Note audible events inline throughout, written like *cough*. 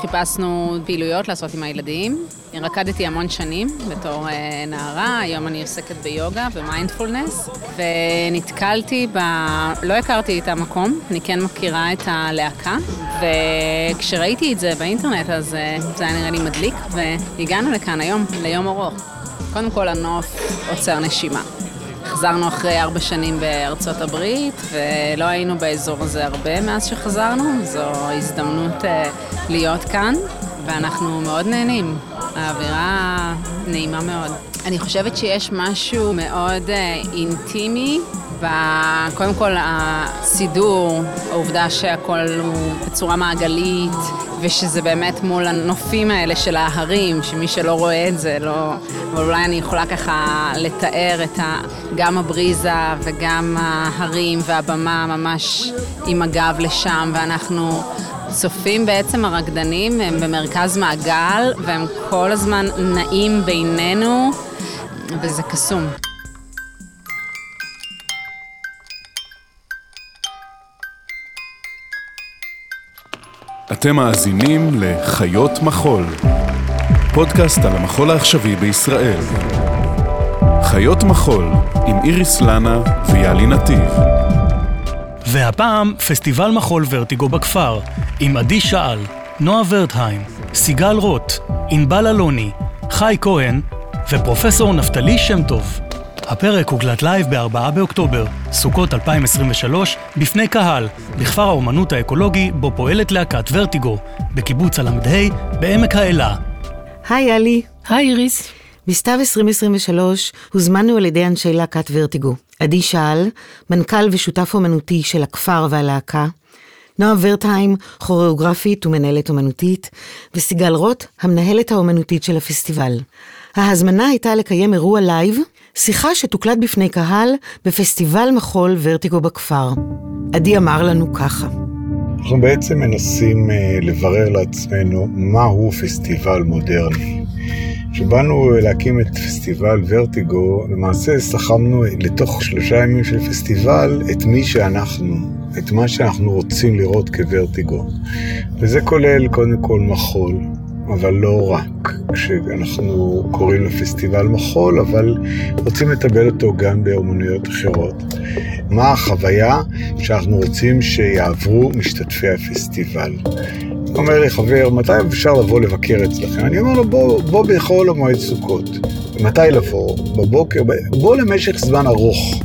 חיפשנו פעילויות לעשות עם הילדים. רקדתי המון שנים בתור אה, נערה, היום אני עוסקת ביוגה ומיינדפולנס, ונתקלתי ב... לא הכרתי את המקום, אני כן מכירה את הלהקה, וכשראיתי את זה באינטרנט אז אה, זה היה נראה לי מדליק, והגענו לכאן היום, ליום ארוך. קודם כל הנוף עוצר נשימה. חזרנו אחרי ארבע שנים בארצות הברית, ולא היינו באזור הזה הרבה מאז שחזרנו, זו הזדמנות uh, להיות כאן, ואנחנו מאוד נהנים. האווירה נעימה מאוד. אני חושבת שיש משהו מאוד uh, אינטימי קודם כל הסידור, העובדה שהכל הוא בצורה מעגלית, ושזה באמת מול הנופים האלה של ההרים, שמי שלא רואה את זה, לא... אבל אולי אני יכולה ככה לתאר את ה... גם הבריזה וגם ההרים והבמה ממש עם הגב לשם, ואנחנו צופים בעצם הרקדנים, הם במרכז מעגל, והם כל הזמן נעים בינינו, וזה קסום. אתם מאזינים לחיות מחול, פודקאסט על המחול העכשווי בישראל. חיות מחול עם איריס לנה ויעלי נתיב. והפעם פסטיבל מחול ורטיגו בכפר, עם עדי שעל, נעה ורטהיים, סיגל רוט, ענבל אלוני, חי כהן ופרופסור נפתלי שם טוב. הפרק הוקלט live ב-4 באוקטובר, סוכות 2023, בפני קהל, בכפר האומנות האקולוגי, בו פועלת להקת ורטיגו, בקיבוץ הל"ה, בעמק האלה. היי אלי. היי איריס. בסתיו 2023 הוזמנו על ידי אנשי להקת ורטיגו. עדי שאל, מנכ"ל ושותף אומנותי של הכפר והלהקה, נועה ורטהיים, כוריאוגרפית ומנהלת אומנותית, וסיגל רוט, המנהלת האומנותית של הפסטיבל. ההזמנה הייתה לקיים אירוע לייב, שיחה שתוקלט בפני קהל בפסטיבל מחול ורטיגו בכפר. עדי אמר לנו ככה. אנחנו בעצם מנסים uh, לברר לעצמנו מהו פסטיבל מודרני. כשבאנו להקים את פסטיבל ורטיגו, למעשה סכמנו לתוך שלושה ימים של פסטיבל את מי שאנחנו, את מה שאנחנו רוצים לראות כוורטיגו. וזה כולל קודם כל מחול, אבל לא רק. כשאנחנו קוראים לפסטיבל מחול, אבל רוצים לטבל אותו גם באומנויות אחרות. מה החוויה שאנחנו רוצים שיעברו משתתפי הפסטיבל? אומר לי חבר, מתי אפשר לבוא לבקר אצלכם? אני אומר לו, בוא, בוא בחול המועד סוכות. מתי לבוא? בבוקר? בוא למשך זמן ארוך.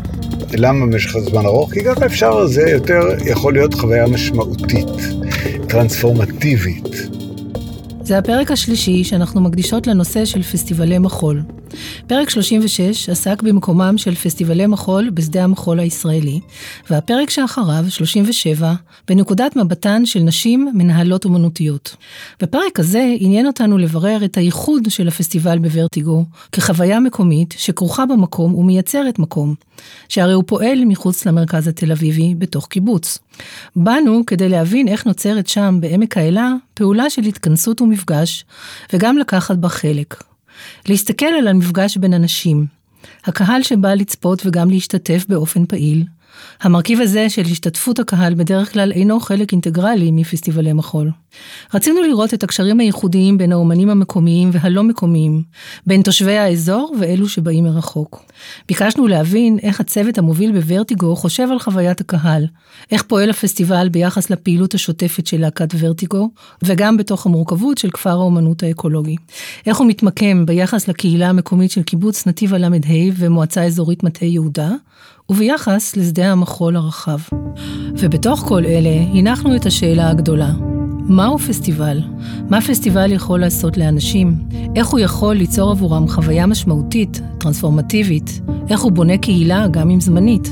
למה במשך זמן ארוך? כי ככה אפשר, זה יותר יכול להיות חוויה משמעותית, טרנספורמטיבית. זה הפרק השלישי שאנחנו מקדישות לנושא של פסטיבלי מחול. פרק 36 עסק במקומם של פסטיבלי מחול בשדה המחול הישראלי, והפרק שאחריו, 37, בנקודת מבטן של נשים מנהלות אומנותיות. בפרק הזה עניין אותנו לברר את הייחוד של הפסטיבל בוורטיגו, כחוויה מקומית שכרוכה במקום ומייצרת מקום, שהרי הוא פועל מחוץ למרכז התל אביבי בתוך קיבוץ. באנו כדי להבין איך נוצרת שם, בעמק האלה, פעולה של התכנסות ומפגש, וגם לקחת בה חלק. להסתכל על המפגש בין אנשים, הקהל שבא לצפות וגם להשתתף באופן פעיל. המרכיב הזה של השתתפות הקהל בדרך כלל אינו חלק אינטגרלי מפסטיבלי מחול. רצינו לראות את הקשרים הייחודיים בין האומנים המקומיים והלא מקומיים, בין תושבי האזור ואלו שבאים מרחוק. ביקשנו להבין איך הצוות המוביל בוורטיגו חושב על חוויית הקהל, איך פועל הפסטיבל ביחס לפעילות השוטפת של להקת ורטיגו, וגם בתוך המורכבות של כפר האומנות האקולוגי. איך הוא מתמקם ביחס לקהילה המקומית של קיבוץ נתיב הל"ה ומועצה אזורית מטה יהודה, וביחס לשדה המחול הרחב. ובתוך כל אלה הנחנו את השאלה הגדולה, מהו פסטיבל? מה פסטיבל יכול לעשות לאנשים? איך הוא יכול ליצור עבורם חוויה משמעותית, טרנספורמטיבית? איך הוא בונה קהילה, גם אם זמנית?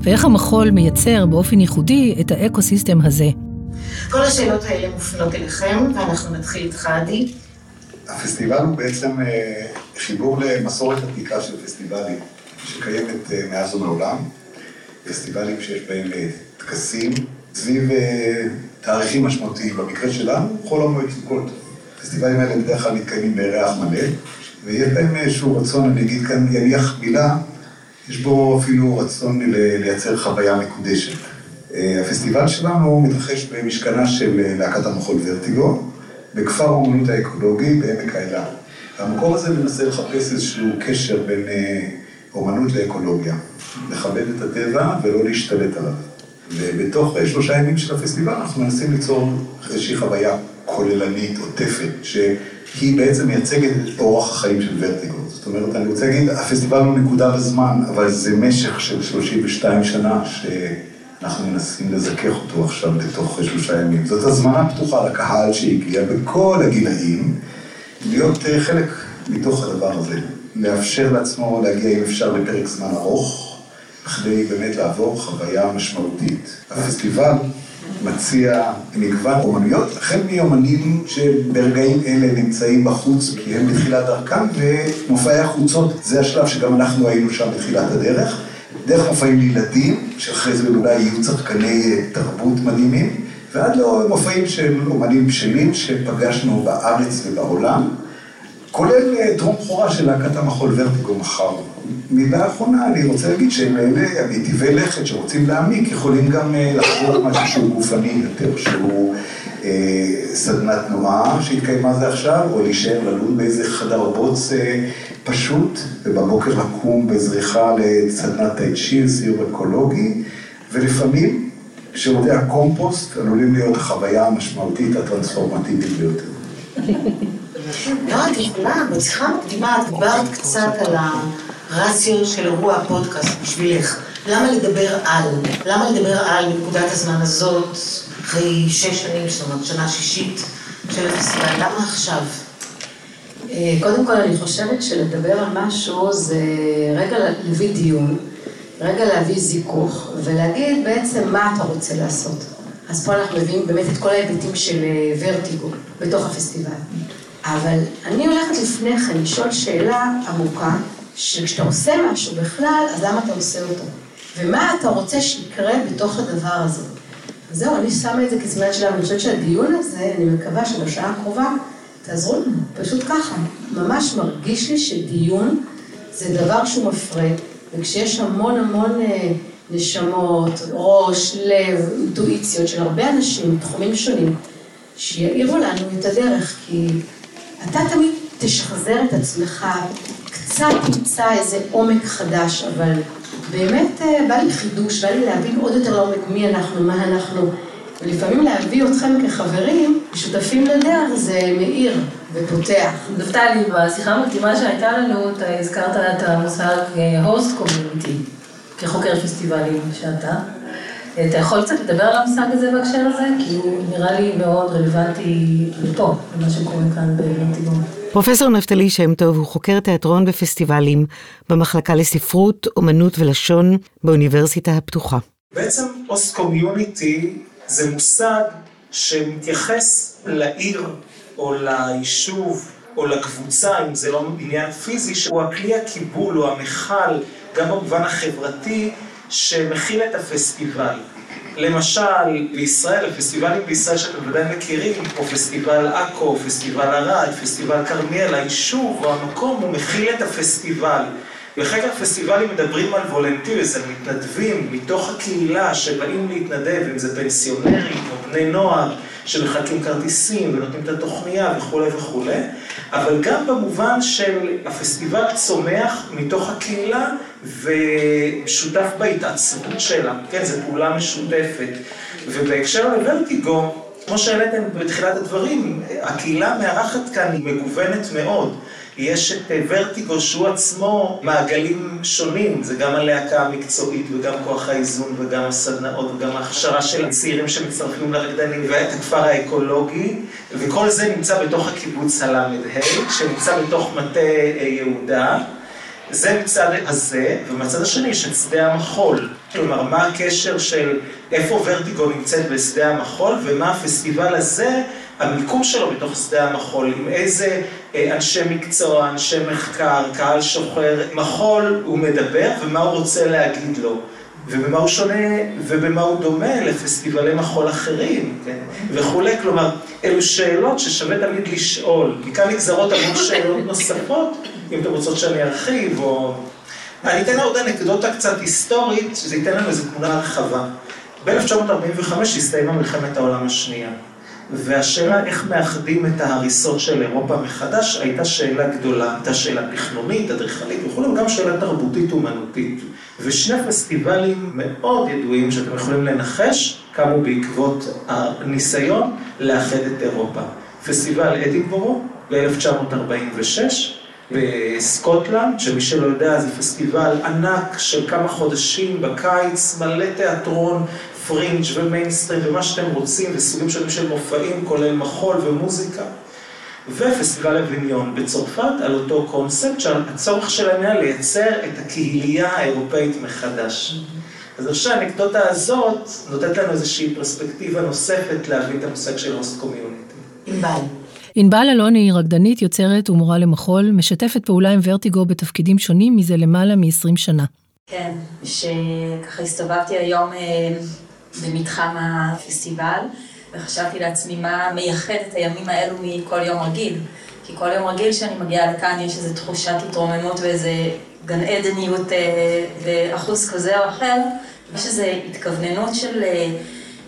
ואיך המחול מייצר באופן ייחודי את ה ecosystem הזה? כל השאלות האלה מופנות אליכם, ואנחנו נתחיל איתך, עדי. הפסטיבל הוא בעצם אה, חיבור למסורת עתיקה של פסטיבלים, שקיימת אה, מאז ומעולם. פסטיבלים שיש בהם אה, טקסים סביב תאריכים משמעותיים. במקרה שלנו, חול המועד סוכות. הפסטיבלים האלה בדרך כלל מתקיימים בירח מלא, ויש בהם איזשהו רצון, אני אגיד כאן, יניח מילה, יש בו אפילו רצון לייצר חוויה מקודשת. הפסטיבל שלנו מתרחש במשכנה של להקת המחול ורטיגו, בכפר האומנות האקולוגי בעמק האלה. המקום הזה מנסה לחפש איזשהו קשר בין אה, אומנות לאקולוגיה. לכבד את הטבע ולא להשתלט עליו. ובתוך אה, שלושה ימים של הפסטיבל אנחנו מנסים ליצור איזושהי חוויה כוללנית, עוטפת, שהיא בעצם מייצגת את אורח החיים של ורטיגו. זאת אומרת, אני רוצה להגיד, הפסטיבל הוא נקודה בזמן, אבל זה משך של 32 שנה שאנחנו מנסים לזכך אותו עכשיו בתוך שלושה ימים. זאת הזמנה פתוחה לקהל שהגיע בכל הגילאים, להיות אה, חלק מתוך הדבר הזה. לאפשר לעצמו להגיע, אם אפשר, לפרק זמן ארוך, כדי באמת לעבור חוויה משמעותית. הפסטיבל מציע מגוון אומנויות, החל מאומנים שברגעים אלה נמצאים בחוץ כי הם בתחילת דרכם, ומופעי החוצות זה השלב שגם אנחנו היינו שם בתחילת הדרך. דרך מופעים לילדים, שאחרי זה אולי יהיו צחקני תרבות מדהימים, ועד למופעים של אומנים בשלים שפגשנו בארץ ובעולם. כולל אה, טרום בכורה של להקת המחול ורטיגו מחר. מילה אחרונה, אני רוצה להגיד שהם אלה מיטיבי לכת שרוצים להעמיק, יכולים גם אה, לחזור משהו שהוא גופני יותר, שהוא אה, סדנת תנועה שהתקיימה זה עכשיו, או להישאר ללון באיזה חדר בוץ אה, פשוט, ובבוקר לקום בזריחה לסדנת טייצ'י, סיור אקולוגי, ולפעמים שירותי הקומפוסט עלולים להיות החוויה המשמעותית הטרנספורמטיבית ביותר. *laughs* לא, יכולה, בשיחה המקדימה את דיברת קצת על הרציו של אירוע הפודקאסט בשבילך. למה לדבר על? למה לדבר על נקודת הזמן הזאת, אחרי שש שנים, זאת אומרת, שנה שישית של הפסטיבל? למה עכשיו? אה, קודם כל, אני חושבת שלדבר על משהו זה רגע להביא דיון, רגע להביא זיכוך, ולהגיד בעצם מה אתה רוצה לעשות. אז פה אנחנו מביאים באמת את כל ההיבטים של אה, ורטיגו בתוך הפסטיבל. אבל אני הולכת לפני כן לשאול שאלה עמוקה, שכשאתה עושה משהו בכלל, אז למה אתה עושה אותו? ומה אתה רוצה שיקרה בתוך הדבר הזה? זהו, אני שמה את זה כזמן שלנו. אני חושבת שהדיון הזה, אני מקווה שבשעה הקרובה תעזרו לנו, פשוט ככה. ממש מרגיש לי שדיון זה דבר שהוא מפרה, וכשיש המון המון אה, נשמות, ראש, לב, אינטואיציות של הרבה אנשים מתחומים שונים, שיעירו לנו את הדרך, כי אתה תמיד תשחזר את עצמך, קצת תמצא איזה עומק חדש, אבל באמת אה, בא לי חידוש, בא לי להבין עוד יותר לעומק מי אנחנו, מה אנחנו, ולפעמים להביא אתכם כחברים, שותפים לדרך, זה מאיר ופותח. נפתלי, בשיחה המקדימה שהייתה לנו, אתה הזכרת את המושג הוסט אה, קומיוניטי, כחוקר פסטיבלים שאתה. אתה יכול קצת לדבר על המושג הזה בהקשר הזה? כי הוא נראה לי מאוד רלוונטי לפה, למה שקורה כאן בנתיבון. פרופסור נפתלי שם טוב הוא חוקר תיאטרון ופסטיבלים במחלקה לספרות, אומנות ולשון באוניברסיטה הפתוחה. בעצם אוסט קומיוניטי זה מושג שמתייחס לעיר או ליישוב או לקבוצה, אם זה לא עניין פיזי, שהוא הכלי הקיבול או המכל, גם במובן החברתי, שמכיל את הפסטיבל. למשל, בישראל, הפסטיבלים בישראל שאתם ודאי מכירים, כמו פסטיבל עכו, פסטיבל ערד, פסטיבל כרמיאל, היישוב או המקום, הוא מכיל את הפסטיבל. בחלק הפסטיבלים מדברים על וולנטירס, על מתנדבים מתוך הקהילה שבאים להתנדב, אם זה פנסיונרים או בני נוער שמחלקים כרטיסים ונותנים את התוכניה וכולי וכולי, אבל גם במובן של הפסטיבל צומח מתוך הקהילה ושותף בהתעצמות שלה, כן, זו פעולה משותפת. ובהקשר לוורטיגו, כמו שהעליתם בתחילת הדברים, הקהילה מארחת כאן היא מגוונת מאוד. יש את ורטיגו שהוא עצמו מעגלים שונים, זה גם הלהקה המקצועית וגם כוח האיזון וגם הסדנאות וגם ההכשרה של הצעירים שמצטרפים לרקדנים ואת הכפר האקולוגי. וכל זה נמצא בתוך הקיבוץ הל"ה שנמצא בתוך מטה יהודה. זה מצד הזה, ומצד השני יש את שדה המחול. כלומר, מה הקשר של איפה ורטיגו נמצאת בשדה המחול, ומה הפסטיבל הזה, המיקום שלו בתוך שדה המחול, עם איזה אה, אנשי מקצוע, אנשי מחקר, קהל שוחר, מחול הוא מדבר, ומה הוא רוצה להגיד לו. ובמה הוא שונה, ובמה הוא דומה לפסטיבלי מחול אחרים, כן, וכולי. כלומר, אלו שאלות ששווה תמיד לשאול. מכאן נגזרות המון שאלות נוספות, אם אתם רוצות שאני ארחיב, או... אני אתן עוד אנקדוטה קצת היסטורית, שזה ייתן לנו איזו תמונה רחבה. ב-1945 הסתיימה מלחמת העולם השנייה. והשאלה איך מאחדים את ההריסות של אירופה מחדש הייתה שאלה גדולה, הייתה שאלה תכנונית, אדריכלית וכולי, וגם שאלה תרבותית אומנותית. ושני פסטיבלים מאוד ידועים שאתם יכולים לנחש, קמו בעקבות הניסיון לאחד את אירופה. פסטיבל אדינבורו ב-1946 בסקוטלנד, שמי שלא יודע זה פסטיבל ענק של כמה חודשים בקיץ, מלא תיאטרון, פרינג' ומיינסטרים ומה שאתם רוצים, וסוגים שונים של מופעים, כולל מחול ומוזיקה. ופסטיבל אביניון בצרפת על אותו קונספט, שהצורך שלהם היה לייצר את הקהילייה האירופאית מחדש. אז אני חושב שהאנקדוטה הזאת נותנת לנו איזושהי פרספקטיבה נוספת להבין את המושג של host community. ענבל. ענבל אלוני היא רקדנית, יוצרת ומורה למחול, משתפת פעולה עם ורטיגו בתפקידים שונים מזה למעלה מ-20 שנה. כן, שככה הסתובבתי היום אה, במתחם הפסטיבל, וחשבתי לעצמי מה מייחד את הימים האלו מכל יום רגיל. כי כל יום רגיל שאני מגיעה לכאן יש איזו תחושת התרוממות ואיזה גן עדניות אה, לאחוז כזה או אחר, יש איזו התכווננות של אה,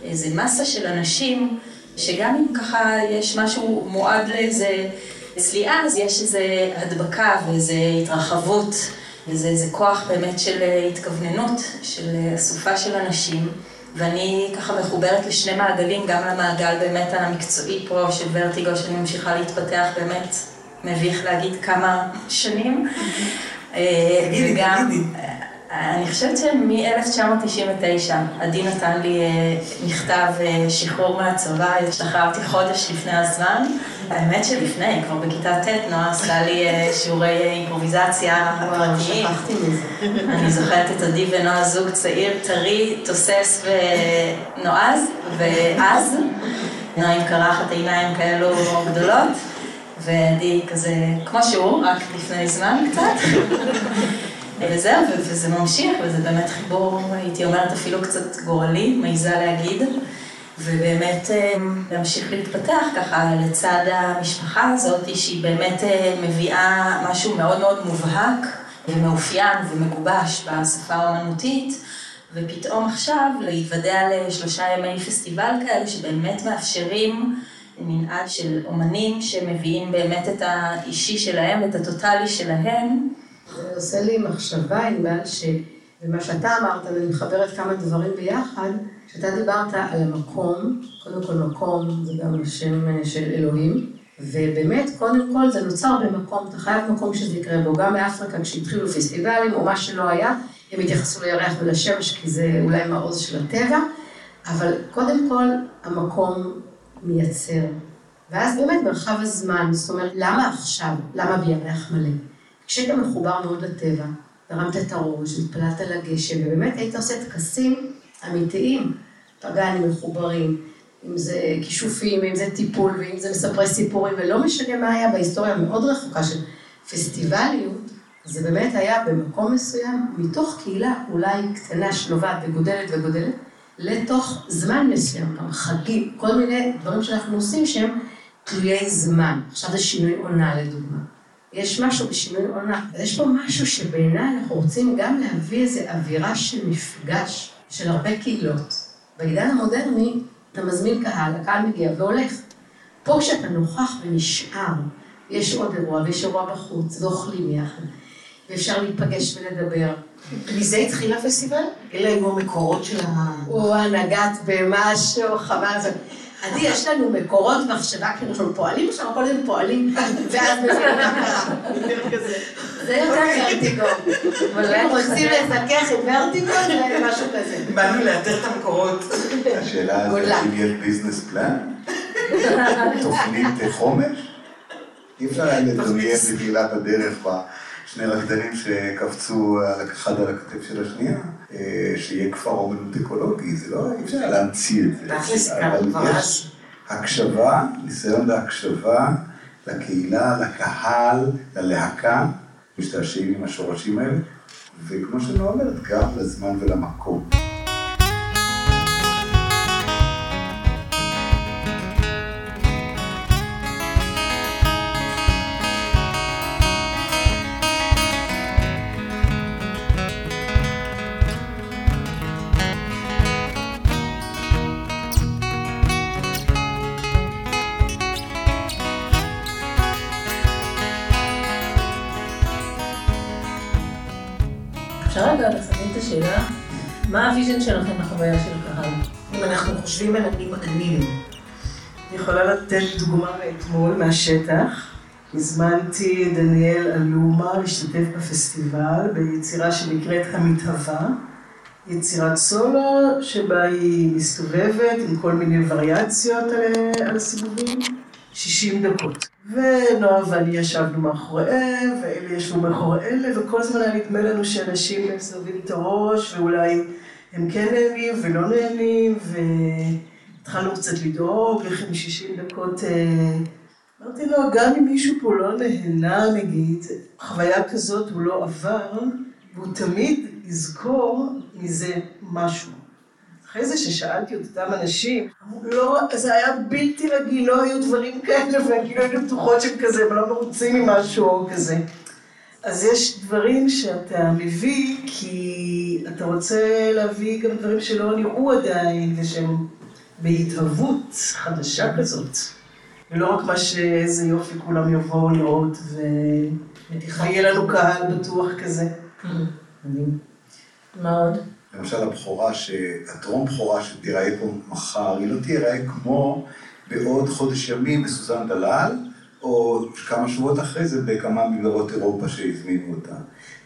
איזה מסה של אנשים, שגם אם ככה יש משהו מועד לאיזה צליעה, אז יש איזו הדבקה ואיזו התרחבות. וזה כוח באמת של התכווננות, של אסופה של אנשים. ואני ככה מחוברת לשני מעגלים, גם למעגל באמת המקצועי פה של ורטיגו, שאני ממשיכה להתפתח באמת, מביך להגיד כמה שנים. תגידי, תגידי. אני חושבת שמ-1999 עדי נתן לי אה, מכתב אה, שחרור מהצבא, השתחררתי חודש לפני הזמן. האמת שלפני, כבר בכיתה ט', נועה עשתה לי אה, שיעורי אימפרוביזציה פרטיים. שכחתי מזה. אני זוכרת את עדי ונועה זוג צעיר, טרי, תוסס ונועז, ואז, נועה עם קרחת עיניים כאלו גדולות, ועדי כזה, כמו שהוא, רק לפני זמן קצת. *laughs* וזהו, וזה ממשיך, וזה באמת חיבור, הייתי אומרת אפילו קצת גורלי, מעיזה להגיד, ובאמת להמשיך להתפתח ככה לצד המשפחה הזאת, שהיא באמת מביאה משהו מאוד מאוד מובהק ומאופיין ומגובש בשפה האומנותית, ופתאום עכשיו להתוודע לשלושה ימי פסטיבל כאלה שבאמת מאפשרים מנעד של אומנים שמביאים באמת את האישי שלהם, את הטוטלי שלהם. זה עושה לי מחשבה, ענבל, שבמה שאתה אמרת, ואני מחברת כמה דברים ביחד, שאתה דיברת על המקום, קודם כל מקום זה גם השם של אלוהים, ובאמת, קודם כל זה נוצר במקום, אתה חייב מקום שזה יקרה בו, גם באפריקה כשהתחילו פסטיבלים או מה שלא היה, הם התייחסו לירח ולשמש כי זה אולי מעוז של הטבע, אבל קודם כל המקום מייצר. ואז באמת מרחב הזמן, זאת אומרת, למה עכשיו? למה בירח מלא? כשהיית מחובר מאוד לטבע, הרמת את הראש, התפללת על הגשם, ובאמת היית עושה טקסים אמיתיים, פגאנים מחוברים, אם זה כישופים, אם זה טיפול, ואם זה מספרי סיפורים, ולא משנה מה היה בהיסטוריה המאוד רחוקה של פסטיבליות, זה באמת היה במקום מסוים, מתוך קהילה אולי קטנה שנובעת וגודלת וגודלת, לתוך זמן מסוים, גם חגים, כל מיני דברים שאנחנו עושים שהם תלויי זמן. עכשיו זה שינוי עונה לדוגמה. יש משהו בשינוי עונה. יש פה משהו שבעיניי אנחנו רוצים גם להביא איזו אווירה של מפגש של הרבה קהילות. בעידן המודרני אתה מזמין קהל, הקהל מגיע והולך. פה כשאתה נוכח ונשאר, יש עוד אירוע ויש אירוע בחוץ, ואוכלים יחד, ואפשר להיפגש ולדבר. מזה התחיל הפסטיבל? אלה היו המקורות של ה... או נגעת במשהו, חבל. עדי, יש לנו מקורות מחשבה, כי אנחנו פועלים עכשיו, כל הזמן פועלים, ואז מבינים מה קרה. זה יותר ורטיגו. אבל הם רוצים לזכך עם ורטיגו, זה משהו כזה. באנו לאתר את המקורות. השאלה הזאת, אם יש ביזנס פלן? תוכנית חומש? אי אפשר היה לדמיין בתחילת הדרך בשני רקדנים שקפצו אחד על הכתף של השנייה, שיהיה כפר אומנות אקולוגי, זה לא, אי אפשר להמציא את זה. אבל יש הקשבה, ניסיון להקשבה לקהילה, לקהל, ללהקה, משתעשעים עם השורשים האלה, וכמו שנועה אומרת, גם לזמן ולמקום. ה vision שלכם לחוויה של הקהל? אם אנחנו חושבים על הנמענים. אני יכולה לתת דוגמה מאתמול מהשטח. הזמנתי את דניאל אלומה להשתתף בפסטיבל ביצירה שנקראת המתהווה. יצירת סולו שבה היא מסתובבת עם כל מיני וריאציות על הסיבובים, 60 דקות. ונועה ואני ישבנו מאחוריהם, ואלה ישבו מאחורי אלה, וכל הזמן היה נדמה לנו שאנשים מסובבים את הראש, ואולי הם כן נהנים ולא נהנים, והתחלנו קצת לדאוג, איך הם 60 דקות... אה, אמרתי לו, גם אם מישהו פה לא נהנה, נגיד, חוויה כזאת הוא לא עבר, והוא תמיד יזכור מזה משהו. אחרי זה ששאלתי את אותם אנשים, אמרו, לא, זה היה בלתי רגיל, לא היו דברים כאלה, וכאילו היינו בטוחות שהם כזה, אבל לא מרוצים ממשהו או כזה. אז יש דברים שאתה מביא, כי אתה רוצה להביא גם דברים שלא נראו עדיין, ושהם בהתהוות חדשה כזאת. ולא רק מה שאיזה יופי כולם יבואו לראות, ויהיה לנו קהל בטוח כזה. מה עוד? למשל הבכורה, הטרום בכורה שתיראה פה מחר, היא לא תיראה כמו בעוד חודש ימים בסוזן דלל, או כמה שבועות אחרי זה בכמה מגלרות אירופה שהזמינו אותה.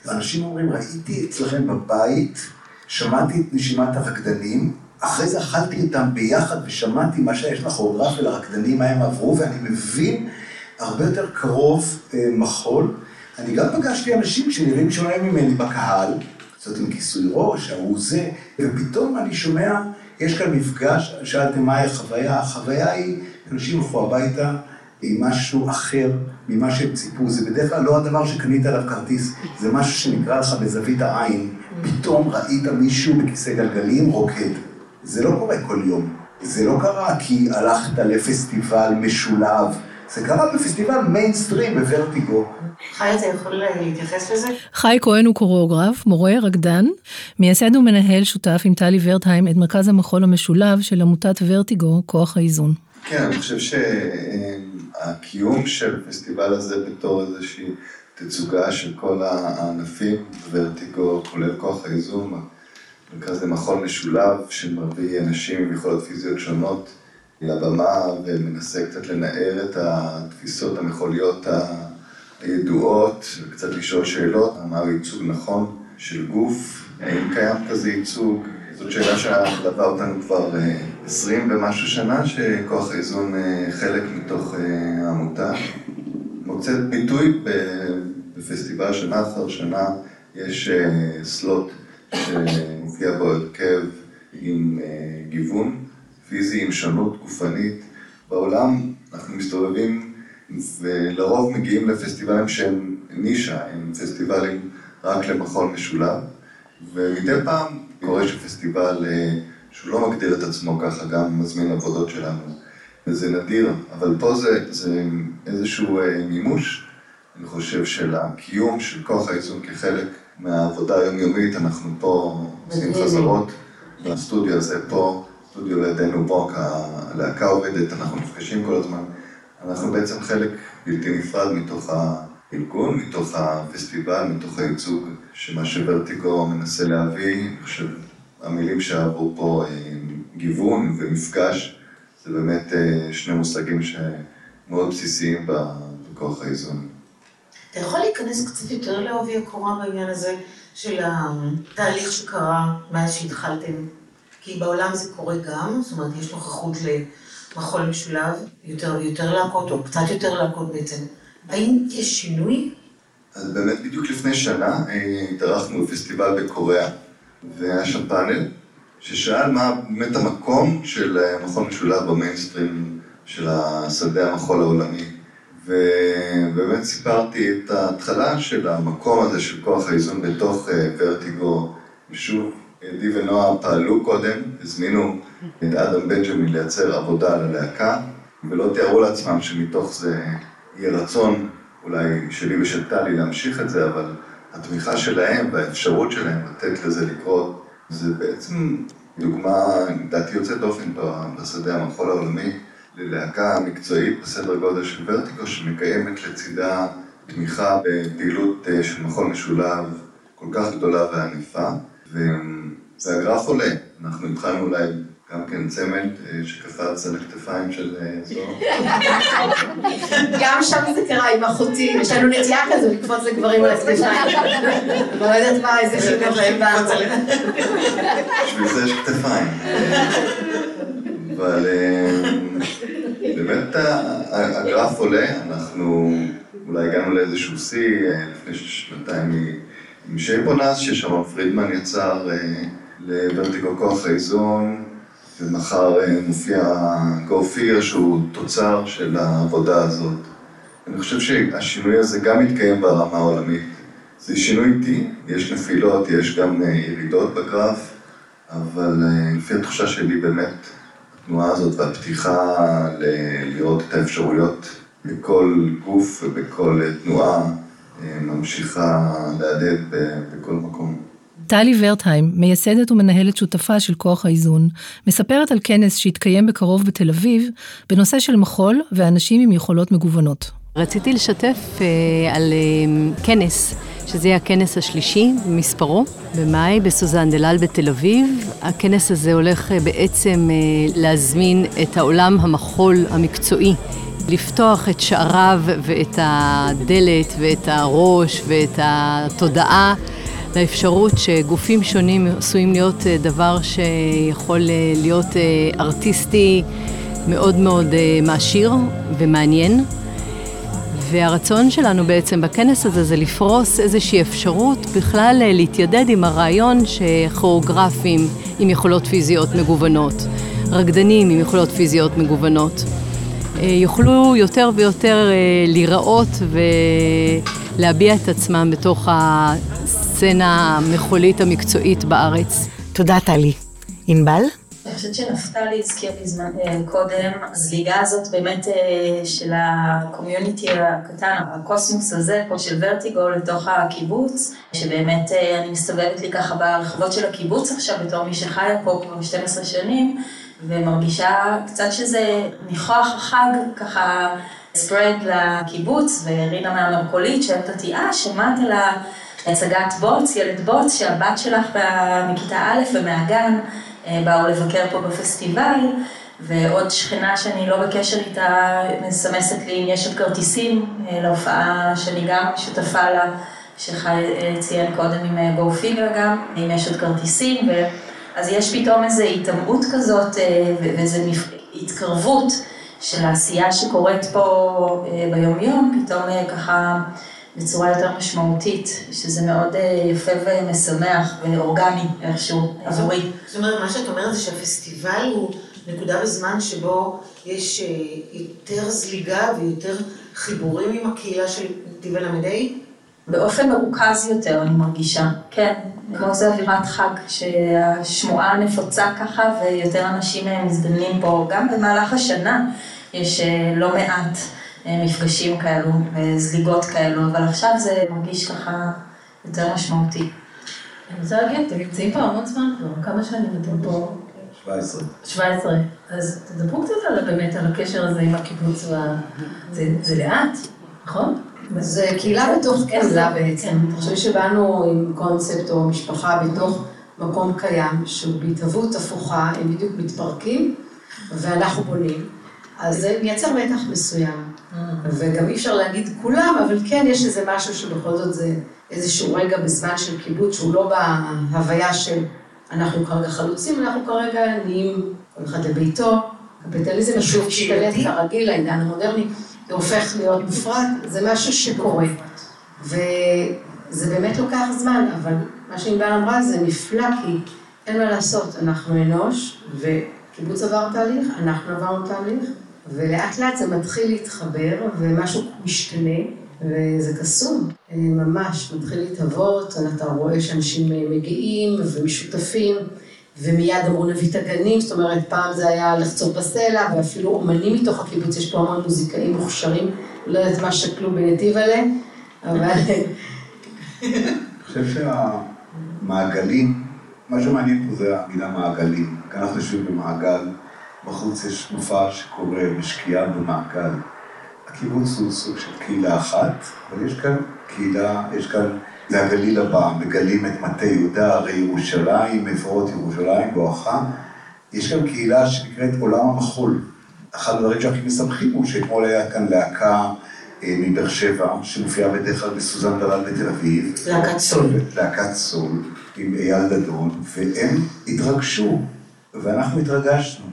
אנשים אומרים, ראיתי אצלכם בבית, שמעתי את נשימת הרקדנים, אחרי זה אכלתי איתם ביחד ושמעתי מה שיש לכוריאוגרף ולרקדנים, מה הם עברו, ואני מבין הרבה יותר קרוב אה, מחול. אני גם פגשתי אנשים שנראים שונה ממני בקהל, קצת עם כיסוי ראש, ההוא זה, ופתאום אני שומע, יש כאן מפגש, שאלתם מהי החוויה, החוויה היא, אנשים ילכו הביתה עם משהו אחר ממה שהם ציפו, זה בדרך כלל לא הדבר שקנית עליו כרטיס, זה משהו שנקרא לך בזווית העין, פתאום ראית מישהו בכיסא גלגלים רוקד. זה לא קורה כל יום. זה לא קרה כי הלכת לפסטיבל משולב, זה קרה בפסטיבל מיינסטרים בוורטיגו. חי, אתה יכול להתייחס לזה? חי כהן הוא קוריאוגרף, מורה, רקדן, מייסד ומנהל שותף עם טלי ורטהיים את מרכז המחול המשולב של עמותת ורטיגו, כוח האיזון. כן, אני חושב שהקיום של הפסטיבל הזה בתור איזושהי תצוגה של כל הענפים, ורטיגו, כולל כוח האיזון, מרכז למחול משולב שמביא אנשים עם יכולות פיזיות שונות לבמה ומנסה קצת לנער את התפיסות המחוליות הידועות וקצת לשאול שאלות, אמר ייצוג נכון של גוף, האם קיים כזה ייצוג? זאת שאלה שמלווה אותנו כבר אה, עשרים ומשהו שנה, שכוח האיזון אה, חלק מתוך אה, העמותה. מוצאת ביטוי בפסטיבל שנה אחר שנה, יש סלוט שמופיע בו הרכב עם גיוון פיזי, עם שונות גופנית. בעולם אנחנו מסתובבים ולרוב מגיעים לפסטיבלים שהם נישה, הם פסטיבלים רק למחול משולב, ומדי פעם קורה שפסטיבל שהוא לא מגדיר את עצמו ככה גם מזמין עבודות שלנו, וזה נדיר, אבל פה זה, זה איזשהו מימוש, אני חושב, של הקיום של כוח האיזון כחלק מהעבודה היומיומית, אנחנו פה עושים חזרות בסטודיו הזה פה. סטודיו לידינו בו, הלהקה עובדת, אנחנו נפגשים כל הזמן. אנחנו בעצם חלק בלתי נפרד מתוך הארגון, מתוך הפסטיבל, מתוך הייצוג, שמה שוורטיגו מנסה להביא, אני חושב, המילים שעברו פה, אה, גיוון ומפגש, זה באמת אה, שני מושגים שמאוד בסיסיים בכוח האיזון. אתה יכול להיכנס קצת יותר לעובי הקורה בעניין הזה של התהליך שקרה מאז שהתחלתם כי בעולם זה קורה גם, זאת אומרת, יש נוכחות למחול משולב, יותר ויותר להקות, או קצת יותר להקות בעצם. האם יש שינוי? אז באמת בדיוק לפני שנה אה, התארחנו בפסטיבל בקוריאה, והיה שם פאנל ששאל מה באמת המקום של אה, מחול משולב במיינסטרים של השדה המחול העולמי. ובאמת סיפרתי את ההתחלה של המקום הזה של כוח האיזון בתוך אה, ורטיגו, ושוב, עדי ונועה פעלו קודם, הזמינו את אדם בנג'מין לייצר עבודה על הלהקה, ולא תיארו לעצמם שמתוך זה יהיה רצון, אולי שלי ושל טלי להמשיך את זה, אבל התמיכה שלהם והאפשרות שלהם לתת לזה לקרות, זה בעצם דוגמה, לדעתי יוצאת דופן בשדה המחול העולמי, ללהקה מקצועית בסדר גודל של ורטיקו, שמקיימת לצידה תמיכה בפעילות אה, של מחול משולב כל כך גדולה וענפה, והגרף עולה. אנחנו התחלנו אולי גם כן צמד אה, שקפץ על הכתפיים של אה, זוהר. גם שם זה קרה עם אחותי, יש לנו נטייה כזו לקפוץ לגברים על הכתפיים. לא יודעת מה, איזה חינוך קיבלנו. בשביל זה יש כתפיים. אבל אה, באמת הגרף עולה, אנחנו אולי הגענו לאיזשהו שיא לפני שנתיים עם שייפונס, ששרון פרידמן יצר לוורטיגו כוח האיזון. ומחר אה, מופיע גאופיר שהוא תוצר של העבודה הזאת. אני חושב שהשינוי הזה גם מתקיים ברמה העולמית. זה שינוי איטי, יש נפילות, יש גם אה, ירידות בגרף, אבל אה, לפי התחושה שלי באמת, התנועה הזאת והפתיחה לראות את האפשרויות בכל גוף ובכל תנועה ממשיכה להדהד בכל מקום. טלי ורטהיים, מייסדת ומנהלת שותפה של כוח האיזון, מספרת על כנס שהתקיים בקרוב בתל אביב, בנושא של מחול ואנשים עם יכולות מגוונות. רציתי לשתף uh, על uh, כנס, שזה יהיה הכנס השלישי במספרו, במאי, בסוזן דלל בתל אביב. הכנס הזה הולך uh, בעצם uh, להזמין את העולם המחול המקצועי. לפתוח את שעריו ואת הדלת ואת הראש ואת התודעה לאפשרות שגופים שונים עשויים להיות אה, דבר שיכול אה, להיות אה, ארטיסטי מאוד מאוד מעשיר ומעניין. והרצון שלנו בעצם בכנס הזה זה לפרוס איזושהי אפשרות בכלל להתיידד עם הרעיון שכוריאוגרפים עם יכולות פיזיות מגוונות, רקדנים עם יכולות פיזיות מגוונות, יוכלו יותר ויותר להיראות ולהביע את עצמם בתוך הסצנה המחולית המקצועית בארץ. תודה, טלי. ענבל? אני חושבת שנפתלי הזכיר בזמן אה, קודם, הזליגה הזאת באמת אה, של הקומיוניטי הקטן, הקוסמוס הזה פה של ורטיגו לתוך הקיבוץ, שבאמת אה, אני מסתובבת לי ככה ברחובות של הקיבוץ עכשיו בתור מי שחיה פה כבר 12 שנים, ומרגישה קצת שזה ניחוח החג ככה ספרד לקיבוץ, ורינה מהמרכולית שואלת אותי, אה, שמעת על ה... הצגת בוץ, ילד בוץ, שהבת שלך מכיתה א' ומהגן אה, באו לבקר פה בפסטיבל, ועוד שכנה שאני לא בקשר איתה מסמסת לי אם יש עוד כרטיסים אה, להופעה שאני גם שותפה לה, שחי אה, ציין קודם עם גו פיגר גם, אם יש עוד כרטיסים, ו... אז יש פתאום איזו התעמרות כזאת ואיזו התקרבות של העשייה שקורית פה ביומיום, פתאום ככה בצורה יותר משמעותית, שזה מאוד אה, יפה ומשמח ואורגני איכשהו עבורי. זאת אומרת, מה שאת אומרת זה שהפסטיבל הוא נקודה בזמן שבו יש אה, יותר זליגה ויותר חיבורים עם הקהילה של נתיב הל"ה? באופן מרוכז יותר, אני מרגישה, כן. כמו זה אווירת חג, שהשמועה נפוצה ככה ויותר אנשים אה, מזדמנים פה, גם במהלך השנה יש לא מעט. מפגשים כאלו וזליגות כאלו, אבל עכשיו זה מרגיש ככה יותר משמעותי. אני רוצה להגיד, אתם נמצאים פה המון זמן כבר, כמה שנים אתם פה? 17. 17. אז תדברו קצת על, באמת על הקשר הזה עם הקיבוץ, וה... זה, זה לאט, נכון? זה קהילה בתוך קהילה בעצם. אני חושבת שבאנו עם קונספט או משפחה בתוך מקום קיים, שהוא בהתהוות הפוכה, הם בדיוק מתפרקים, ואנחנו בונים. אז זה מייצר מתח מסוים. וגם אי אפשר להגיד כולם, אבל כן יש איזה משהו שבכל זאת זה איזשהו רגע בזמן של קיבוץ שהוא לא בהוויה של אנחנו כרגע חלוצים, אנחנו כרגע נהיים כל אחד לביתו. קפיטליזם שוב משתלט כרגיל, העידן המודרני, הופך להיות מופרד, זה משהו שקורה. וזה באמת לוקח זמן, אבל מה שענבל אמרה זה נפלא, כי אין מה לעשות, אנחנו אנוש, וקיבוץ עבר תהליך, אנחנו עברנו תהליך. ולאט לאט זה מתחיל להתחבר, ומשהו משתנה, וזה קסום, ממש, מתחיל להתהוות, אתה רואה שאנשים מגיעים ומשותפים, ומיד אמרו נביא את הגנים, זאת אומרת, פעם זה היה לחצות בסלע, ואפילו אומנים מתוך הקיבוץ, יש פה המון מוזיקאים מוכשרים, לא יודעת מה שקלו בנתיב עליהם, אבל... אני חושב שהמעגלים, מה שמעניין פה זה המילה מעגלים, כאן אנחנו יושבים במעגל. בחוץ יש מופע שקורה בשקיעה במעגל. הקיבוץ הוא סוג של קהילה אחת, אבל יש כאן קהילה, יש כאן זה הגליל הבא, מגלים את מטה יהודה, הרי ירושלים, מבואות ירושלים, בואכה. יש גם קהילה שנקראת עולם המחול. אחד הדברים שהכי משמחים הוא שאתמול היה כאן להקה אה, מבאר שבע, שמופיעה בדרך כלל בסוזן דלל בתל אביב. להקת סול. להקת סול, עם אייל דדון, והם התרגשו, ואנחנו התרגשנו.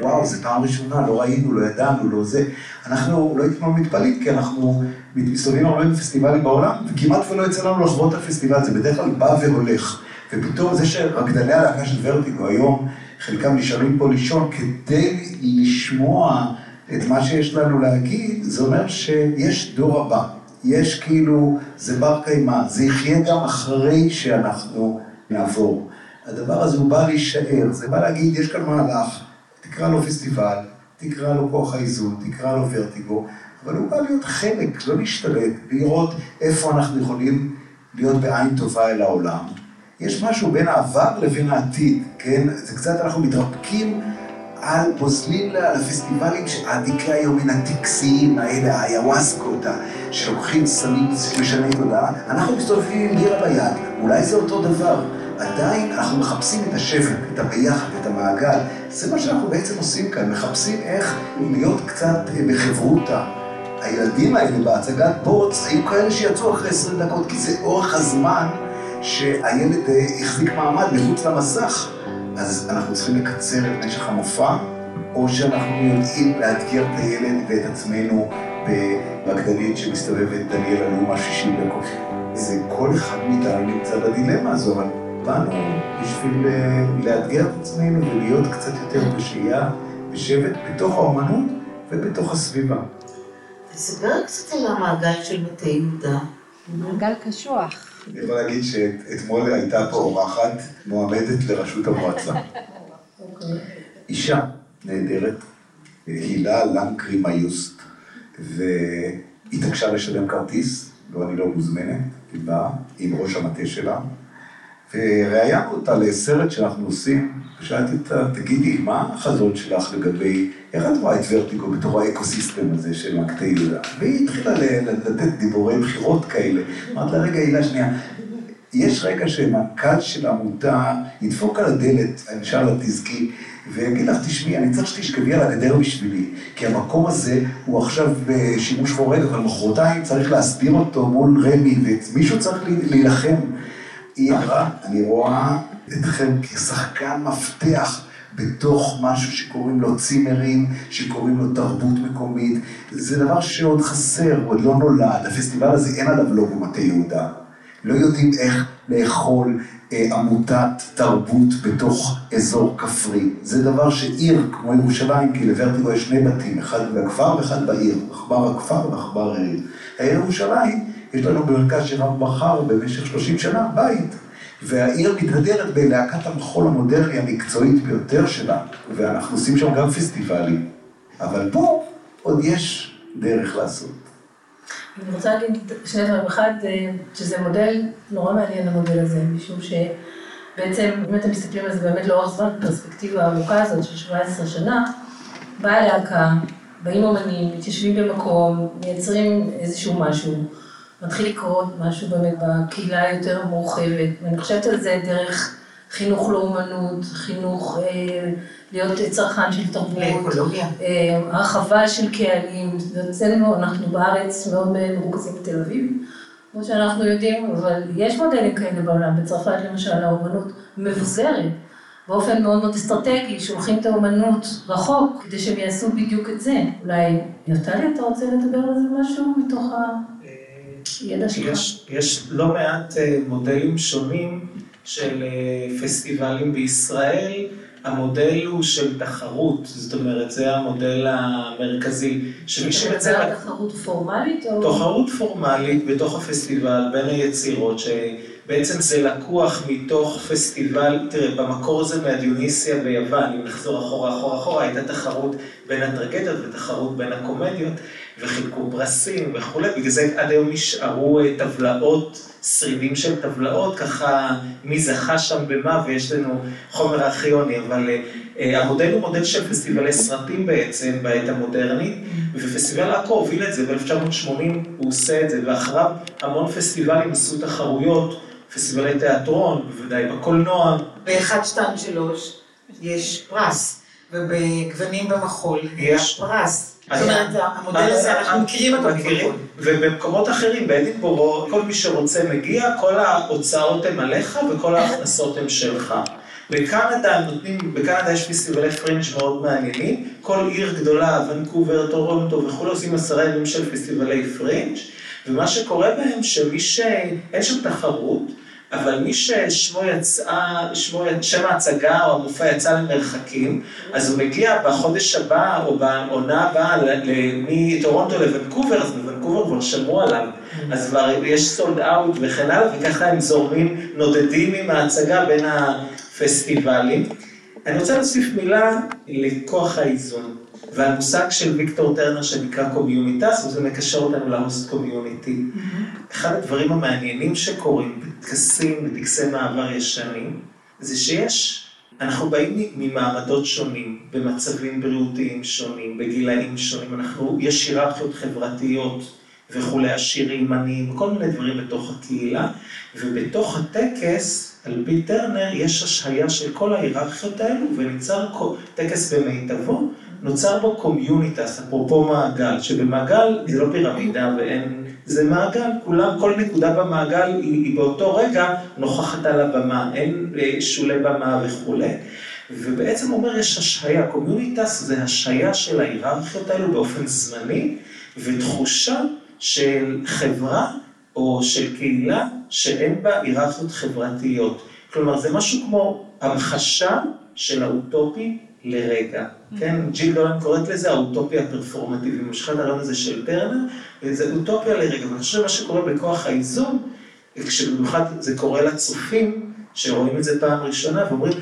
וואו, זו פעם ראשונה, לא ראינו, לא ידענו, לא זה. אנחנו לא היינו מתפלאים, כי אנחנו מסתובבים הרבה בפסטיבלים בעולם, וכמעט ולא יצא לנו לחוות את הפסטיבל, זה בדרך כלל בא והולך. ופתאום זה שרקדני הלהקה של ורטיגו היום, חלקם נשארים פה לישון כדי לשמוע את מה שיש לנו להגיד, זה אומר שיש דור הבא. יש כאילו, זה בר קיימא, זה יחיה גם אחרי שאנחנו נעבור. הדבר הזה הוא בא להישאר, זה בא להגיד, יש כאן מהלך, תקרא לו פסטיבל, תקרא לו כוח האיזון, תקרא לו ורטיגו, אבל הוא בא להיות חלק, לא להשתלט, לראות איפה אנחנו יכולים להיות בעין טובה אל העולם. יש משהו בין העבר לבין העתיד, כן? זה קצת, אנחנו מתרפקים על, פוזלים לפסטיבלים העתיקי היומין הטקסיים האלה, האיוואסקות, שלוקחים סמים משני תודעה, אנחנו מסתובבים עם בירה ביד, אולי זה אותו דבר. עדיין אנחנו מחפשים את השבט, את הביחד, את המעגל. זה מה שאנחנו בעצם עושים כאן, מחפשים איך להיות קצת בחברותה. הילדים האלה בהצגת בוץ היו כאלה שיצאו אחרי 20 דקות, כי זה אורך הזמן שהילד החזיק מעמד מחוץ למסך. אז אנחנו צריכים לקצר את משך המופע, או שאנחנו יודעים לאתגר את הילד ואת עצמנו ברקדנית שמסתובבת דניאל אלומה 60 דקות. זה כל אחד מאיתנו נמצא בדילמה הזו, אבל באנו בשביל לאתגר את עצמנו ולהיות קצת יותר בשהייה, בשבט, בתוך האומנות ובתוך הסביבה. תספר קצת על המעגל של מטה יהודה. מעגל קשוח. אני יכול להגיד שאתמול הייתה פה אורחת מועמדת לראשות המועצה. אישה נהדרת, הילה לנקרי מיוסט, והתעקשה לשלם כרטיס, ואני לא מוזמנת, היא באה עם ראש המטה שלה, וראיינו אותה לסרט שאנחנו עושים, ושאלתי אותה, תגידי, מה החזון שלך לגבי, איך את רואה את ורטיגו בתור האקוסיסטם הזה של מקטי יהודה? והיא התחילה לתת דיבורי בחירות כאלה. אמרתי לה, רגע, הילה, שנייה, יש רגע שמנכ"ל של עמותה ידפוק על הדלת, אני אשאל לה, תזכי, ויגיד לך, תשמעי, אני צריך שתשכבי על הגדר בשבילי, כי המקום הזה הוא עכשיו בשימוש חורג, אבל מחרתיים צריך להסביר אותו מול רמי, ומישהו צריך להילחם. היא אמרה, אני רואה אתכם כשחקן מפתח בתוך משהו שקוראים לו צימרים, שקוראים לו תרבות מקומית. זה דבר שעוד חסר, עוד לא נולד. הפסטיבל הזה אין עליו לוגו מטה יהודה. לא יודעים איך לאכול אה, עמותת תרבות בתוך אזור כפרי. זה דבר שעיר כמו ירושלים, כי לוורטיגו יש שני בתים, אחד בכפר ואחד בעיר, עכבר הכפר ועכבר העיר. העיר ירושלים, יש לנו במרכז שרב בחר במשך 30 שנה בית. והעיר מתהדרת בלהקת המחול המודרני המקצועית ביותר שלה, ואנחנו עושים שם גם פסטיבלים. אבל פה עוד יש דרך לעשות. אני רוצה להגיד שני דברים. אחד, שזה מודל נורא מעניין המודל הזה, משום שבעצם, אם אתם מסתכלים על זה באמת לאורך זמן, בפרספקטיבה הארוכה הזאת של 17 שנה, באה להקה, באים אומנים, מתיישבים במקום, מייצרים איזשהו משהו. מתחיל לקרות משהו באמת בקהילה היותר מורחבת, ואני חושבת על זה דרך חינוך לאומנות, חינוך אה, להיות צרכן של תרבות, לאקולוגיה, אה, הרחבה של קהלים, אצלנו אנחנו בארץ מאוד מרוכזים בתל אביב, כמו שאנחנו יודעים, אבל יש מודלים כאלה בעולם, בצרפת למשל האומנות מבוזרת. באופן מאוד מאוד אסטרטגי, שולחים את האומנות רחוק, כדי שהם יעשו בדיוק את זה. אולי, נפתלי, אתה רוצה לדבר על זה משהו מתוך ה... יש, יש לא מעט מודלים שונים של פסטיבלים בישראל. המודל הוא של תחרות, זאת אומרת, זה המודל המרכזי. שמי שמציע... תחרות פורמלית או... תחרות פורמלית בתוך הפסטיבל, בין היצירות, שבעצם זה לקוח מתוך פסטיבל, תראה, במקור זה מהדיוניסיה ביוון, אם נחזור אחורה, אחורה, אחורה, הייתה תחרות בין הטרגדיות ותחרות בין הקומדיות. וחילקו פרסים וכולי, בגלל זה עד היום נשארו אה, טבלאות, שרידים של טבלאות, ככה מי זכה שם במה, ויש לנו חומר ארכיוני, אבל אה, המודל הוא מודל של פסטיבלי סרטים בעצם בעת המודרנית, ופסטיבל עכו הוביל את זה, ב-1980 הוא עושה את זה, ואחריו המון פסטיבלים עשו תחרויות, פסטיבלי תיאטרון, בוודאי בקולנוע. באחד, שתיים, שלוש יש פרס, ובגוונים במחול יש פרס. זאת אומרת, המודל הזה, אנחנו מכירים אותו. מכירים, ובמקומות אחרים, באדינבורו, כל מי שרוצה מגיע, כל ההוצאות הן עליך וכל ההכנסות הן שלך. בקנדה נותנים, בקנדה יש פסטיבלי פרינג' מאוד מעניינים, כל עיר גדולה, ונקובר, טורונטו וכולי, עושים עשרה ימים של פסטיבלי פרינג', ומה שקורה בהם, שמי ש... אין שם תחרות, אבל מי ששמו יצא, שמו, שם ההצגה או המופע יצא למרחקים, אז הוא מגיע בחודש הבא או בעונה הבאה מטורונטו לוונקובר, אז בוונקובר כבר שמעו עליו, אז כבר יש sold out וכן הלאה, וככה הם זורמים, נודדים עם ההצגה בין הפסטיבלים. אני רוצה להוסיף מילה לכוח האיזון. והמושג של ויקטור טרנר שנקרא communitas, וזה מקשר אותנו ל host community. אחד הדברים המעניינים שקורים בטקסים, בטקסי מעבר ישנים, זה שיש, אנחנו באים ממעמדות שונים, במצבים בריאותיים שונים, בגילאים שונים, אנחנו, יש היררכיות חברתיות וכולי, עשירים, עניים, כל מיני דברים בתוך הקהילה, ובתוך הטקס, על פי טרנר, יש השהיה של כל ההיררכיות האלו, ונוצר טקס במיטבו. נוצר בו communitas, אפרופו מעגל, שבמעגל זה לא פירמידה ואין, זה מעגל, כולם, כל נקודה במעגל היא, היא באותו רגע נוכחת על הבמה, אין אה, שולי במה וכולי. ובעצם אומר יש השהיה, communitas זה השהיה של ההיררכיות האלו באופן זמני, ותחושה של חברה או של קהילה שאין בה היררכיות חברתיות. כלומר זה משהו כמו המחשה של האוטופי לרגע. כן, ג'יל דולן קוראת לזה האוטופיה הפרפורמטיבית, משכה את הרעיון הזה של טרנר, וזה אוטופיה לרגע, ואני חושב שמה שקורה בכוח האיזון, כשבמיוחד זה קורה לצופים, שרואים את זה פעם ראשונה ואומרים,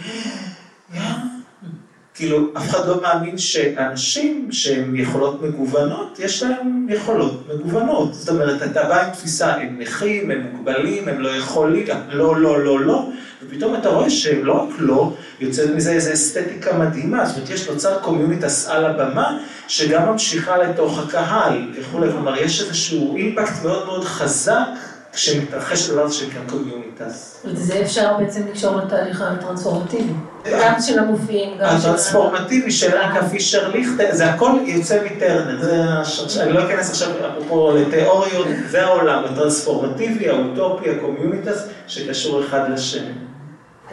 כאילו, אף אחד לא מאמין שאנשים שהם יכולות מגוונות, יש להם יכולות מגוונות. זאת אומרת, אתה בא עם תפיסה, הם נכים, הם מוגבלים, הם לא יכולים, לא, לא, לא, לא, ופתאום אתה רואה שלא רק לא, יוצא מזה איזו אסתטיקה מדהימה, זאת אומרת, יש נוצר communitas על הבמה, שגם ממשיכה לתוך הקהל וכולי, כלומר, יש איזשהו אימפקט מאוד מאוד חזק. כשמתרחש הזה שנקרא communitas. וזה אפשר בעצם לקשור לתהליך הטרנספורמטיבי. גם של המופיעים, גם של... הטרנספורמטיבי של אריקה פישר ליכטה, זה הכל יוצא מטרנר. אני לא אכנס עכשיו אפרופו לתיאוריות, זה העולם, הטרנספורמטיבי, האוטופי, ה communitas, שקשור אחד לשני.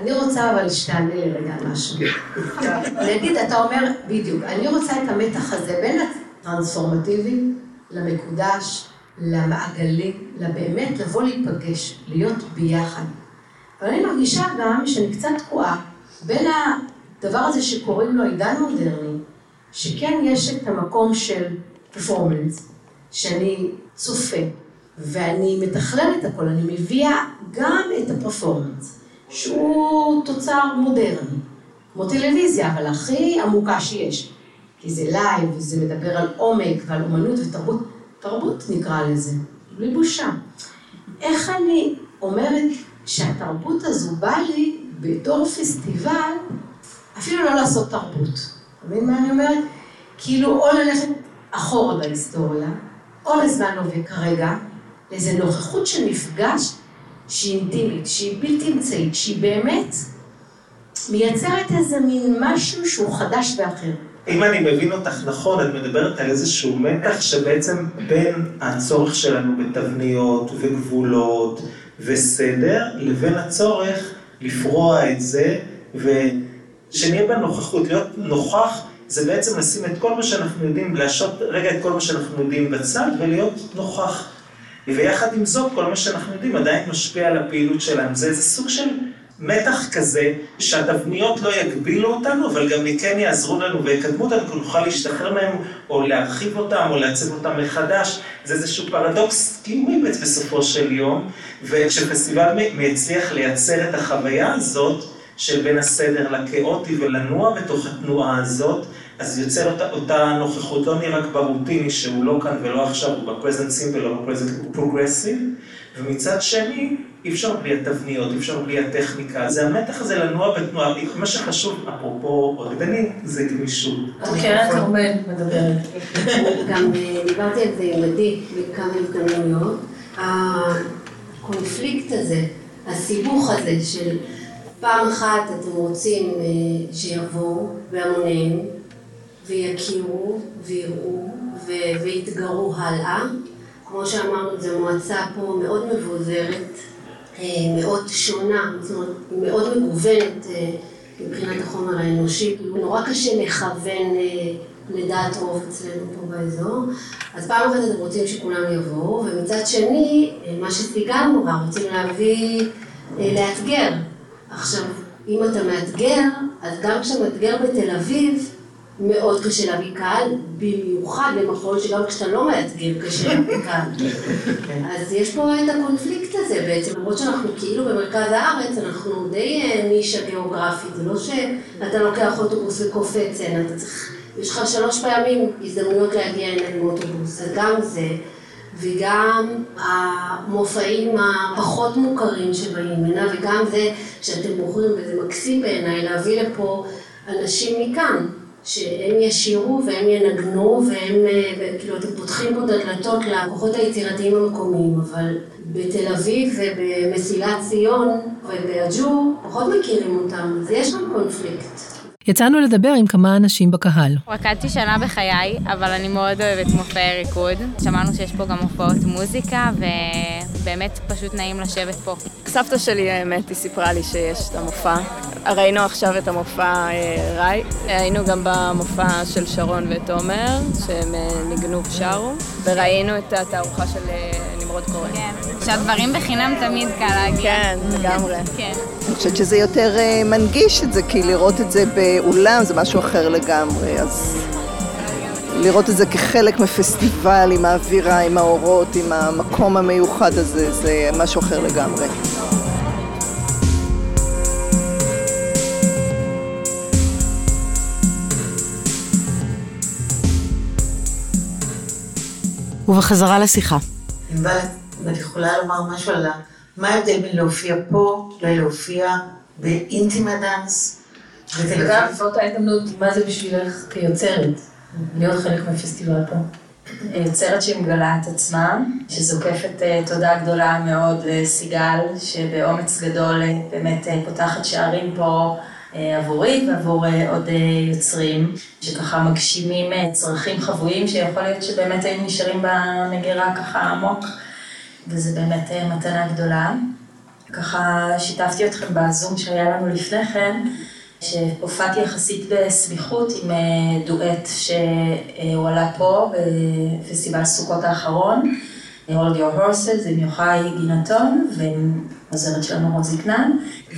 אני רוצה אבל שתענה לי רגע משהו. *laughs* נגיד, אתה אומר, בדיוק, אני רוצה את המתח הזה בין הטרנספורמטיבי למקודש, למעגלים, לבאמת לבוא להיפגש, להיות ביחד. אבל אני מרגישה גם שאני קצת תקועה בין הדבר הזה שקוראים לו עידן מודרני, שכן יש את המקום של פרפורמנס, שאני צופה, ואני מתכללת את הכל, אני מביאה גם את הפרפורמנס, שהוא תוצר מודרני, כמו טלוויזיה, אבל הכי עמוקה שיש, כי זה לייב, וזה מדבר על עומק ועל אומנות ותרבות. תרבות נקרא לזה, בלי בושה. איך אני אומרת שהתרבות הזו באה לי בתור פסטיבל, אפילו לא לעשות תרבות. אתה מבין מה אני אומרת? כאילו, או ללכת אחורה בהיסטוריה, או לזמן הווה כרגע, לאיזו נוכחות של מפגש שהיא אינטימית, שהיא בלתי אמצעית, שהיא באמת מייצרת איזה מין משהו שהוא חדש ואחר. אם אני מבין אותך נכון, את מדברת על איזשהו מתח שבעצם בין הצורך שלנו בתבניות וגבולות וסדר, לבין הצורך לפרוע את זה, ושנהיה בנוכחות, להיות נוכח זה בעצם לשים את כל מה שאנחנו יודעים, להשעות רגע את כל מה שאנחנו יודעים בצד ולהיות נוכח. ויחד עם זאת, כל מה שאנחנו יודעים עדיין משפיע על הפעילות שלנו. זה איזה סוג של מתח כזה, שהתבניות לא יגבילו אותנו, אבל גם כן יעזרו לנו ויקדמו אותנו, כי נוכל להשתחרר מהם, או להרחיב אותם, או לעצב אותם מחדש. זה איזשהו פרדוקס קיומי בסופו של יום, וכשפסטיבל מצליח לייצר את החוויה הזאת, של בין הסדר לכאוטי ולנוע בתוך התנועה הזאת, אז יוצר אותה, אותה נוכחות, לא נראה ברוטיני שהוא לא כאן ולא עכשיו, הוא ב present simple או ב present progressive, ומצד שני, אי אפשר בלי התבניות, אי אפשר בלי הטכניקה, זה המתח הזה לנוע בתנועה, מה שחשוב, אפרופו רקדנית, זה גמישות. קרן כרמל מדברת. גם אה, דיברתי על זה עם עדי בכמה הזדמנויות. הקונפליקט הזה, הסיבוך הזה של פעם אחת אתם רוצים אה, שיבואו בהמוניהם ויכירו ויראו ויתגרו הלאה. כמו שאמרנו, זו מועצה פה מאוד מבוזרת, מאוד שונה, זאת אומרת, מאוד מגוונת אה, מבחינת החומר האנושי. נורא קשה לכוון לדעת רוב אצלנו פה באזור. אז פעם אחת אתם רוצים שכולם יבואו, ומצד שני, מה שסיגל אמרה, רוצים להביא, לאתגר. עכשיו, אם אתה מאתגר, אז גם כשאתה מאתגר בתל אביב, מאוד קשה להביא קהל, במיוחד למחול שגם כשאתה לא מאתגר קשה להביא קהל. אז יש פה את הקונפליקט הזה בעצם, למרות שאנחנו כאילו במרכז הארץ, אנחנו די נישה גיאוגרפית, זה לא שאתה לוקח אוטובוס וקופץ, אתה צריך, יש לך שלוש פעמים הזדמנויות להגיע הנה עם אוטובוס, אז גם זה. וגם המופעים הפחות מוכרים שבאים הנה, וגם זה שאתם בוחרים, וזה מקסים בעיניי, להביא לפה אנשים מכאן, שהם ישירו והם ינגנו, והם, כאילו, אתם פותחים פה את הדלתות לכוחות היצירתיים המקומיים, אבל בתל אביב ובמסילת ציון ובאג'ור פחות מכירים אותם, אז יש שם קונפליקט. יצאנו לדבר עם כמה אנשים בקהל. רקדתי שנה בחיי, אבל אני מאוד אוהבת מופעי ריקוד. שמענו שיש פה גם הופעות מוזיקה, ובאמת פשוט נעים לשבת פה. סבתא שלי, האמת, היא סיפרה לי שיש את המופע. ראינו עכשיו את המופע אה, ראי. היינו גם במופע של שרון ותומר, שהם אה, ניגנו ושרו, וראינו את התערוכה של אה, נמרוד קורן. כן, שהדברים בחינם תמיד קל להגיע. כן, לגמרי. כן. אני חושבת שזה יותר מנגיש את זה, כי לראות את זה באולם זה משהו אחר לגמרי, אז לראות את זה כחלק מפסטיבל עם האווירה, עם האורות, עם המקום המיוחד הזה, זה משהו אחר לגמרי. ובחזרה לשיחה. ענבל, את יכולה לומר משהו על מה ההבדל בין להופיע פה ללהופיע באינטימה דאנס? וגם באותה הזדמנות, מה זה בשבילך כיוצרת? להיות חלק מהפסטיבל פה. יוצרת שהיא מגלה את עצמה, שזוקפת תודה גדולה מאוד לסיגל, שבאומץ גדול באמת פותחת שערים פה עבורי ועבור עוד יוצרים, שככה מגשימים צרכים חבויים, שיכול להיות שבאמת היינו נשארים במגירה ככה עמוק, וזה באמת מתנה גדולה. ככה שיתפתי אתכם בזום שהיה לנו לפני כן, שהופעתי יחסית בסמיכות עם דואט שהוא עלה פה בפסטיבל סוכות האחרון, Hold Your Horses עם יוחאי גינתון ועם עוזרת שלנו רוזי כנען,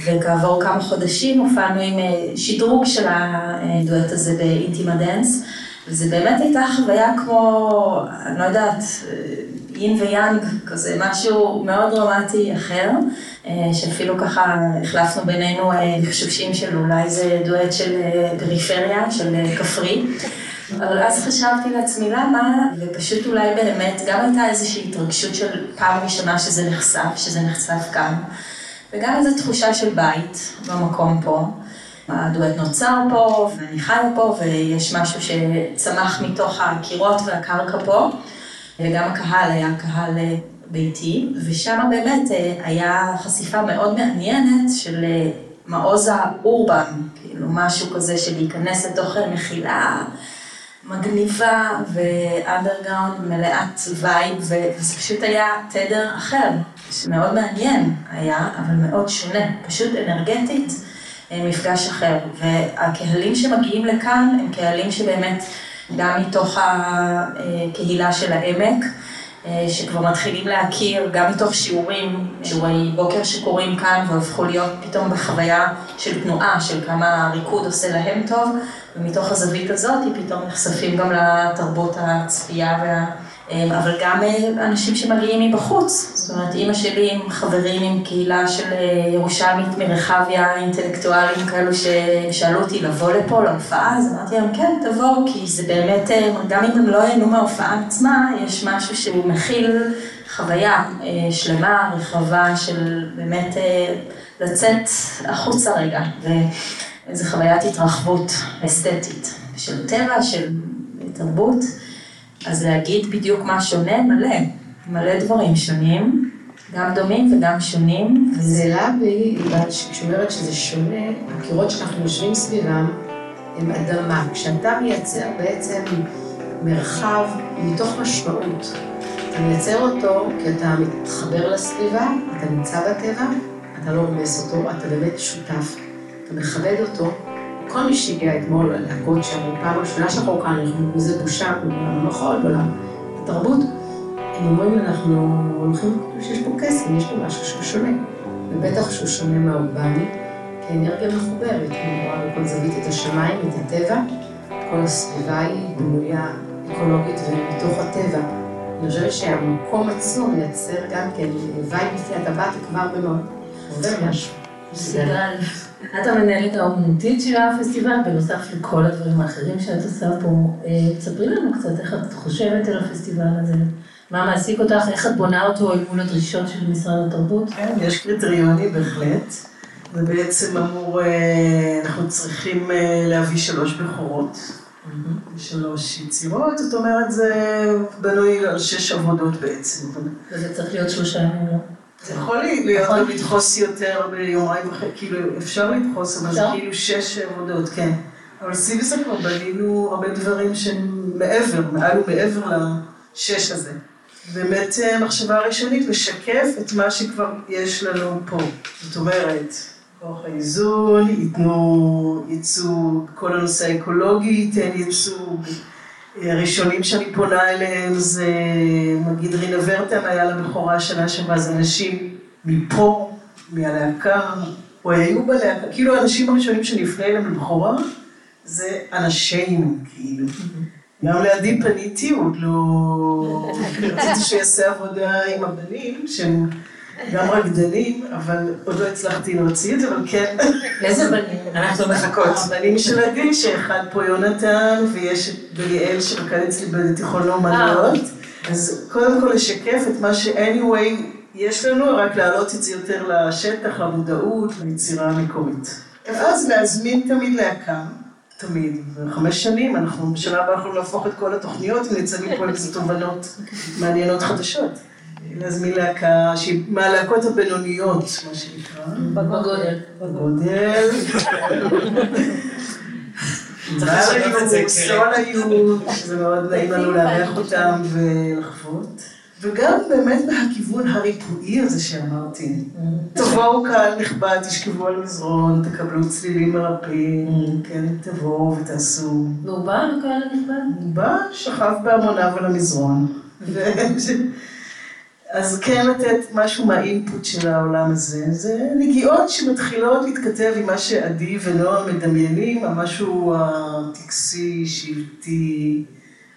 וכעבור כמה חודשים הופענו עם שדרוג של הדואט הזה באינטימה דנס, וזה באמת הייתה חוויה כמו, אני לא יודעת, יין ויאנג, כזה משהו מאוד דרמטי אחר, שאפילו ככה החלפנו בינינו לחשושים של אולי זה דואט של פריפריה, של כפרי. אבל אז חשבתי לעצמי למה, ופשוט אולי באמת גם הייתה איזושהי התרגשות של פעם ראשונה שזה נחשף, שזה נחשף כאן, וגם איזו תחושה של בית במקום פה. הדואט נוצר פה, ואני חיה פה, ויש משהו שצמח מתוך הקירות והקרקע פה, וגם הקהל היה קהל ביתי, ושם באמת היה חשיפה מאוד מעניינת של מעוז ה urban, כאילו משהו כזה של להיכנס לתוך מחילה מגניבה ואנדרגראונד מלאת vibe, וזה פשוט היה תדר אחר, שמאוד מעניין היה, אבל מאוד שונה, פשוט אנרגטית, מפגש אחר. והקהלים שמגיעים לכאן הם קהלים שבאמת גם מתוך הקהילה של העמק, שכבר מתחילים להכיר גם מתוך שיעורים, שיעורי בוקר שקורים כאן והפכו להיות פתאום בחוויה של תנועה, של כמה ריקוד עושה להם טוב, ומתוך הזווית הזאת פתאום נחשפים גם לתרבות הצפייה אה, אבל גם אה, אנשים שמגיעים מבחוץ. זאת אומרת, אימא שלי עם חברים עם קהילה של אה, ירושלמית מרחביה, אינטלקטואלים כאלו ששאלו אותי לבוא לפה להופעה, אז אמרתי להם, כן, תבואו, כי זה באמת, גם אם הם לא ייהנו מההופעה עצמה, יש משהו שהוא מכיל חוויה שלמה, רחבה, של באמת לצאת החוצה רגע. וזו חוויית התרחבות אסתטית של טבע, של תרבות. אז להגיד בדיוק מה שונה, מלא, מלא דברים שונים, גם דומים וגם שונים. זה העלה בי, כשהיא אומרת שזה שונה, הקירות שאנחנו יושבים סביבם הם אדמה. כשאתה מייצר בעצם מרחב מתוך משמעות, אתה מייצר אותו כי אתה מתחבר לסביבה, אתה נמצא בטבע, אתה לא רומס אותו, אתה באמת שותף, אתה מכבד אותו. כל מי שהגיע אתמול להכות שם, פעם ראשונה שאנחנו כאן, וזה בושה, בעולם המחול, בעולם התרבות, הם אומרים, אנחנו הולכים, שיש פה קסם, יש פה משהו שהוא שונה. ובטח שהוא שונה מהאורבני, כי האנרגיה מחוברת, היא רואה בכל זווית את השמיים, את הטבע, כל הסביבה היא בנויה אקולוגית ומתוך הטבע. אני חושבת שהמקום עצמו מייצר גם כן vibe לפני הטבעת כבר במאוד. זה משהו. סיגל. את המנהלת האומנותית של הפסטיבל, בנוסף לכל הדברים האחרים שאת עושה פה. אה, תספרי לנו קצת איך את חושבת על הפסטיבל הזה, מה מעסיק אותך, איך את בונה אותו אל מול הדרישות של משרד התרבות? כן, יש קריטריונים בהחלט. זה בעצם אמור, אה, אנחנו צריכים אה, להביא שלוש בכורות. שלוש יצירות, זאת אומרת זה בנוי על שש עבודות בעצם. וזה צריך להיות שלושה ימים, לא? זה יכול להיות גם לדחוס יותר ביומיים וחצי, כאילו אפשר לדחוס, אבל זה כאילו שש עבודות, כן. אבל סביב זה כבר בנינו הרבה דברים שהם מעבר, מעל ומעבר לשש הזה. באמת אה, מחשבה ראשונית לשקף את מה שכבר יש לנו פה. זאת אומרת, כוח האיזון, ייתנו ייצוג, כל הנושא האקולוגי ייתן ייצוג. הראשונים שאני פונה אליהם זה, נגיד רינה ורטן היה לה בכורה שנה שעברה, זה אנשים מפה, מהלהקה, או היו בלהקה, כאילו האנשים הראשונים שאני אפנה אליהם לבכורה, זה אנשינו, כאילו. גם לידי פניתי, עוד לא... *laughs* רציתי שיעשה עבודה עם הבנים, שהם... גם רקדנים, אבל עוד לא הצלחתי להוציא את זה, אבל כן. איזה בנים? אנחנו מחכות. הבנים של עדי, שאחד פה יונתן, ויש את בליאל שרקד אצלי בתיכון לאומניות. אז קודם כל לשקף את מה ש-anyway יש לנו, רק להעלות את זה יותר לשטח, למודעות, ליצירה המקורית. ואז להזמין תמיד להקה. תמיד. חמש שנים, אנחנו בשלב הבא יכולים להפוך את כל התוכניות ונצא מפה עם איזה תובנות *laughs* מעניינות חדשות. להזמין להקה שהיא מהלהקות הבינוניות, מה שנקרא. בגודל. בגודל. *laughs* סול היו, שזה מאוד נעים לנו לארח אותם ולחוות. וגם באמת מהכיוון הריפואי הזה שאמרתי. תבואו קהל נכבד, תשכבו על מזרון, תקבלו צלילים מרפאים, כן, תבואו ותעשו. והוא בא לקהל הנכבד? הוא בא, שכב בהמוניו על המזרון. *laughs* אז כן לתת משהו מהאינפוט של העולם הזה, זה נגיעות שמתחילות להתכתב עם מה שעדי ונועה מדמיינים, המשהו הטקסי, שבטי,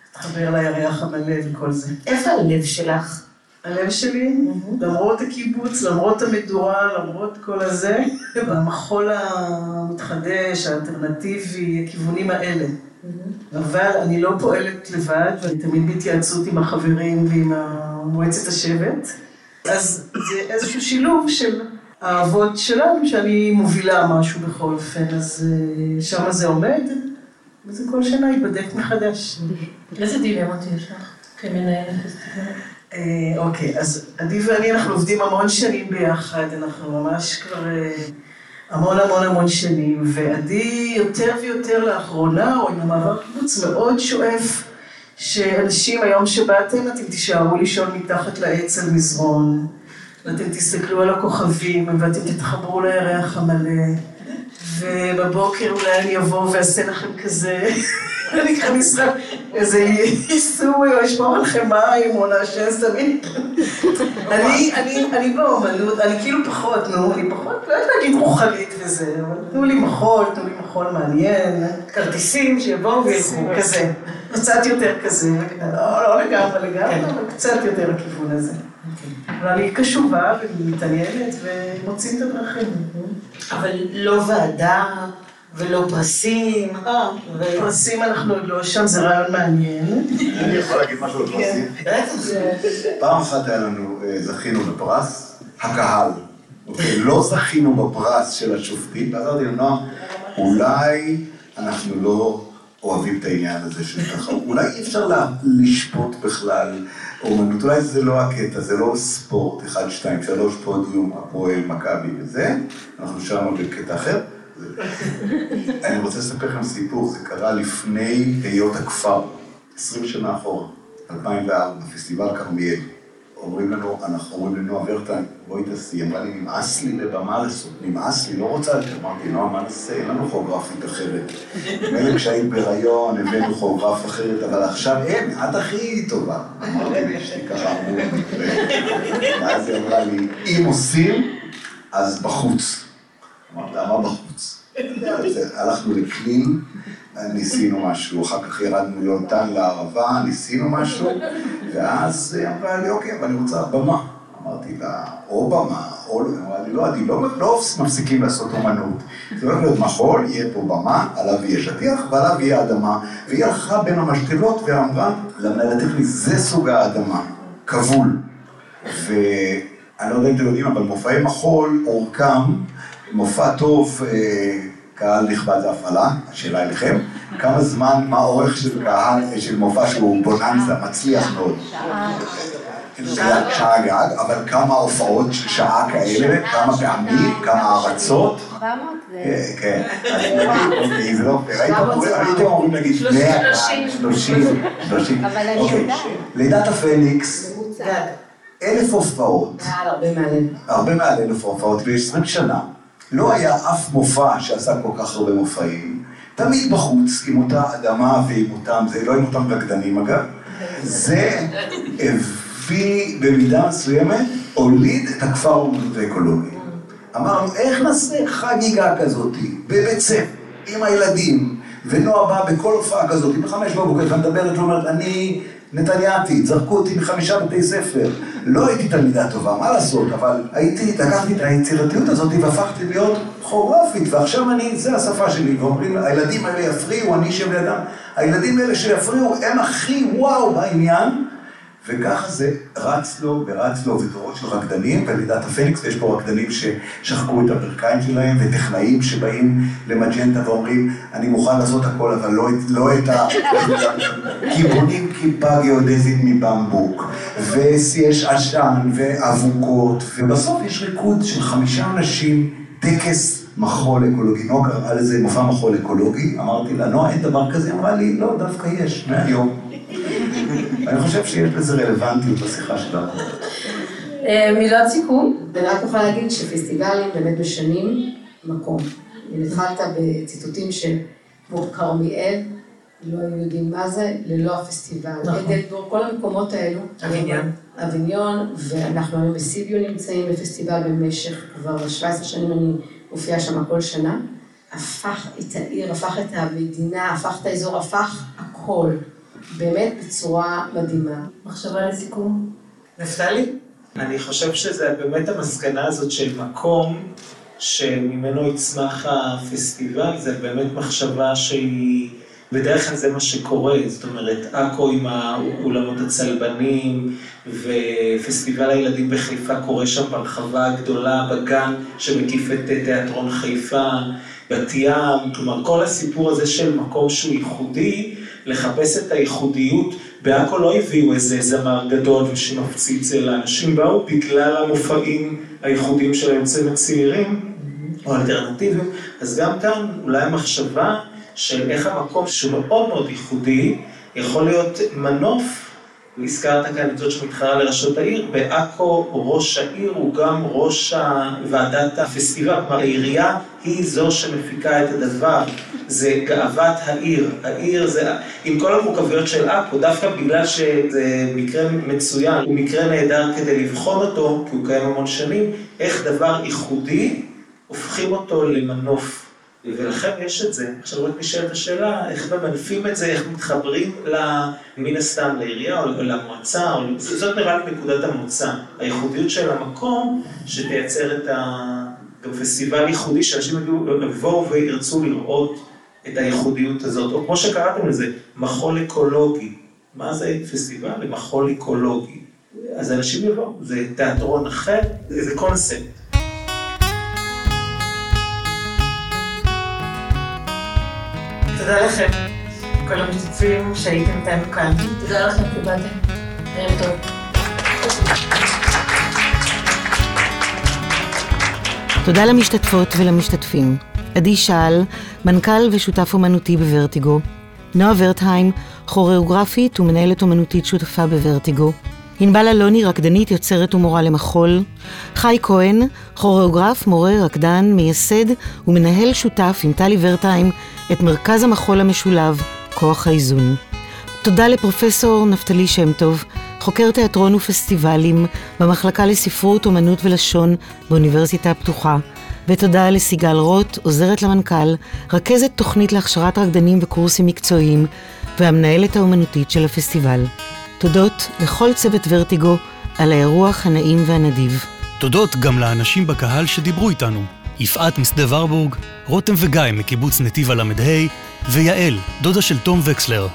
להתחבר לירח המלא וכל זה. איפה הלב שלך? הלב שלי, למרות הקיבוץ, למרות המדורה, למרות כל הזה, במחול המתחדש, האלטרנטיבי, הכיוונים האלה. אבל אני לא פועלת לבד, ואני תמיד בהתייעצות עם החברים ועם מועצת השבט. אז זה איזשהו שילוב של האבות שלנו, שאני מובילה משהו בכל אופן, אז אה, שם זה עומד, וזה כל שנה ייבדק מחדש. איזה דילמות יש לך כמנהלת פסטיבל? אה, אוקיי, אז עדי ואני, אנחנו עובדים המון שנים ביחד, אנחנו ממש כבר... המון המון המון שנים, ועדי יותר ויותר לאחרונה, או עם המעבר קיבוץ, מאוד שואף שאנשים, היום שבאתם, אתם תישארו לישון מתחת לעץ על מזרון, ואתם תסתכלו על הכוכבים, ואתם תתחברו לירח המלא, ובבוקר אולי אני אבוא ואעשה לכם כזה, אני אכנס איזה עיסוי, או אשמור לכם מים, או נעשן סמים. אני באומנות, אני כאילו פחות, נו, אני פחות, לא יודעת להגיד רוחנית וזה, אבל תנו לי מחול, תנו לי מחול מעניין, כרטיסים שיבואו וילכו, כזה. קצת יותר כזה, לא, לא לגמרי לגמרי, אבל קצת יותר לכיוון הזה. אבל אני קשובה ומתעניינת ומוצאים את הדרכים. אבל לא ועדה ולא פרסים. פרסים אנחנו עוד לא שם, זה רעיון מעניין. אני יכול להגיד משהו על פרסים? פעם אחת היה לנו, אה, זכינו בפרס, הקהל. אוקיי, לא זכינו בפרס של השופטים, ואז אמרתי לנועם, אולי אנחנו לא אוהבים את העניין הזה של ככה, אולי אי אפשר לשפוט בכלל אומנות, אולי זה לא הקטע, זה לא ספורט, 1, 2, 3, פודיום, הפועל, מכבי וזה, אנחנו שם בקטע אחר. *laughs* אני רוצה לספר לכם סיפור, זה קרה לפני היות הכפר, 20 שנה אחורה, 2004, פסטיבל כרמיאל. אומרים לנו, אנחנו אומרים לנועה ורטה, בואי תעשי, אמרה לי, נמאס לי לבמה לעשות, נמאס לי, לא רוצה יותר. אמרתי, נועה, מה נעשה? אין לנו כוריאוגרפית אחרת. מילא כשהיית בהיריון, הבאנו כוריאוגרף אחרת, אבל עכשיו אין, את הכי טובה. אמרתי לי, לי ככה אמור, ואז היא אמרה לי, אם עושים, אז בחוץ. אמרתי, למה בחוץ? הלכנו לכליל, ניסינו משהו, אחר כך ירדנו ליונתן לערבה, ניסינו משהו, ואז היא אמרה לי, אוקיי, אבל אני רוצה במה. אמרתי לה, או במה, או לא, אמרה לי, לא, אני לא, לא מפסיקים לעשות אומנות. זה הולך להיות מחול, יהיה פה במה, עליו יהיה שטיח, ועליו יהיה אדמה. והיא הלכה בין המשתלות ואמרה למנהל הטכני, זה סוג האדמה, כבול. ואני לא יודע אם אתם יודעים, אבל מופעי מחול, אורכם, מופע טוב, אה, קהל נכבד זה הפעלה, השאלה אליכם, כמה זמן, מה האורך של קהל, של מופע שהוא בוננזה, מצליח מאוד. שעה גג, אבל כמה הופעות של שעה כאלה, כמה פעמים, כמה ארצות. 400 זה... כן, אוקיי, זה לא פייר, הייתם אומרים להגיד 100, 30, 30. אבל אני יודעת. לידת הפניקס, אלף הופעות. הרבה מעל הרבה מעל אלף הופעות, ב-20 שנה. לא היה אף מופע שעשה כל כך הרבה מופעים, תמיד בחוץ, עם אותה אדמה ועם אותם, זה לא עם אותם רקדנים אגב, זה הביא במידה מסוימת, הוליד את הכפר האומנות האקולוגי. אמרנו, איך נעשה חגיגה כזאת, בבית ספר, עם הילדים, ונועה באה בכל הופעה כזאת, בחמש בבוקר, ומדברת ואומרת, אני נתניאתית, זרקו אותי מחמישה בתי ספר, לא הייתי תלמידה טובה, מה לעשות, אבל הייתי, לקחתי את היצירתיות הזאת והפכתי להיות כוריאופית, ועכשיו אני, זה השפה שלי, ואומרים, הילדים האלה יפריעו, אני אשב לידם, הילדים האלה שיפריעו, הם הכי וואו בעניין, וככה זה רץ לו ורץ לו ודורות של רקדנים, ולידת הפניקס, ויש פה רקדנים ששחקו את הברכיים שלהם, וטכנאים שבאים למג'נטה ואומרים, אני מוכן לעשות הכל, אבל לא, לא את הכיוונים *laughs* כיפה גיאודזית מבמבוק, ויש עשן, ואבוקות, ובסוף יש ריקוד של חמישה אנשים, טקס מחול אקולוגי. נועה קראה לזה מופע מחול אקולוגי, אמרתי לה, נועה, אין דבר כזה? אמרה לי, לא, דווקא יש, מהיום. אני חושב שיש לזה רלוונטיות בשיחה שלנו. מילות סיכום, אני רק יכולה להגיד שפסטיבלים באמת משנים מקום. אם התחלת בציטוטים של כמו כרמיאל, לא היו יודעים מה זה, ללא הפסטיבל. אדלבורג, כל המקומות האלו. אביניון. אביניון, ואנחנו היום בסיביו נמצאים בפסטיבל במשך כבר 17 שנים, אני מופיעה שם כל שנה. הפך את העיר, הפך את המדינה, הפך את האזור, הפך הכל. באמת בצורה מדהימה. מחשבה לסיכום? נפתלי? אני חושב שזה באמת המסקנה הזאת של מקום שממנו יצמח הפסטיבל, זה באמת מחשבה שהיא, בדרך כלל זה מה שקורה, זאת אומרת, עכו עם האולמות הצלבנים, ופסטיבל הילדים בחיפה קורה שם ברחבה הגדולה, בגן שמקיף את תיאטרון חיפה, בת ים, כלומר כל הסיפור הזה של מקום שהוא ייחודי, לחפש את הייחודיות, בעכו לא הביאו איזה זמר גדול ושמפציץ, אלא אנשים באו בגלל המופעים הייחודיים של היוצאים הצעירים, או אלטרנטיביים, אז גם כאן אולי המחשבה של איך המקום שהוא מאוד מאוד ייחודי, יכול להיות מנוף, והזכרת כאן את זאת שמתחרה לראשות העיר, בעכו ראש העיר הוא גם ראש ועדת הפסטיבל, כלומר העירייה היא זו שמפיקה את הדבר, זה גאוות העיר, העיר זה, עם כל המורכבויות של עכו, דווקא בגלל שזה מקרה מצוין, הוא מקרה נהדר כדי לבחון אותו, כי הוא קיים המון שנים, איך דבר ייחודי, הופכים אותו למנוף ולכן יש את זה. עכשיו רק נשאלת השאלה, איך ממנפים את זה, איך מתחברים מן הסתם לעירייה או למועצה, או... זאת נראה לי נקודת המוצא. הייחודיות של המקום שתייצר את ה... גם פסטיבל ייחודי, שאנשים יבואו וירצו לראות את הייחודיות הזאת, או כמו שקראתם לזה, מחול אקולוגי. מה זה פסטיבל? למחול אקולוגי. אז אנשים יבואו, זה תיאטרון אחר, זה קונספט. תודה לכם, כל המשתתפים שהייתם איתנו כאן. תודה לכם שבאתם. ערב טוב. תודה למשתתפות ולמשתתפים. עדי שאל, מנכ"ל ושותף אומנותי בוורטיגו. נועה ורטהיים, כוריאוגרפית ומנהלת אומנותית שותפה בוורטיגו. ענבל אלוני, רקדנית, יוצרת ומורה למחול. חי כהן, כוריאוגרף, מורה, רקדן, מייסד ומנהל שותף עם טלי ורטהיים את מרכז המחול המשולב, כוח האיזון. תודה לפרופסור נפתלי שם טוב, חוקר תיאטרון ופסטיבלים במחלקה לספרות, אומנות ולשון באוניברסיטה הפתוחה. ותודה לסיגל רוט, עוזרת למנכ"ל, רכזת תוכנית להכשרת רקדנים וקורסים מקצועיים, והמנהלת האומנותית של הפסטיבל. תודות לכל צוות ורטיגו על האירוח הנעים והנדיב. תודות גם לאנשים בקהל שדיברו איתנו, יפעת משדה ורבורג, רותם וגיא מקיבוץ נתיב הל"ה, ויעל, דודה של תום וקסלר.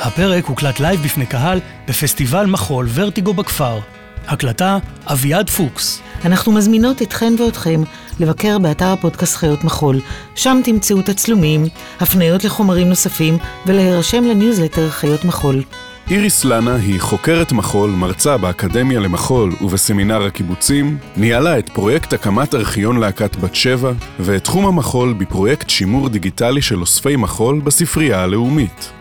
הפרק הוקלט live בפני קהל בפסטיבל מחול ורטיגו בכפר. הקלטה אביעד פוקס. אנחנו מזמינות אתכן ואתכם לבקר באתר הפודקאסט חיות מחול. שם תמצאו תצלומים, הפניות לחומרים נוספים ולהירשם לניוזלטר חיות מחול. איריס לנה היא חוקרת מחול, מרצה באקדמיה למחול ובסמינר הקיבוצים, ניהלה את פרויקט הקמת ארכיון להקת בת שבע, ואת תחום המחול בפרויקט שימור דיגיטלי של אוספי מחול בספרייה הלאומית.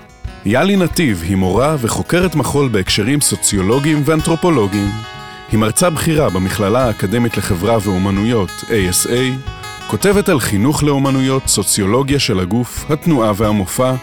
יאלי נתיב היא מורה וחוקרת מחול בהקשרים סוציולוגיים ואנתרופולוגיים. היא מרצה בכירה במכללה האקדמית לחברה ואומנויות, ASA, כותבת על חינוך לאומנויות, סוציולוגיה של הגוף, התנועה והמופע,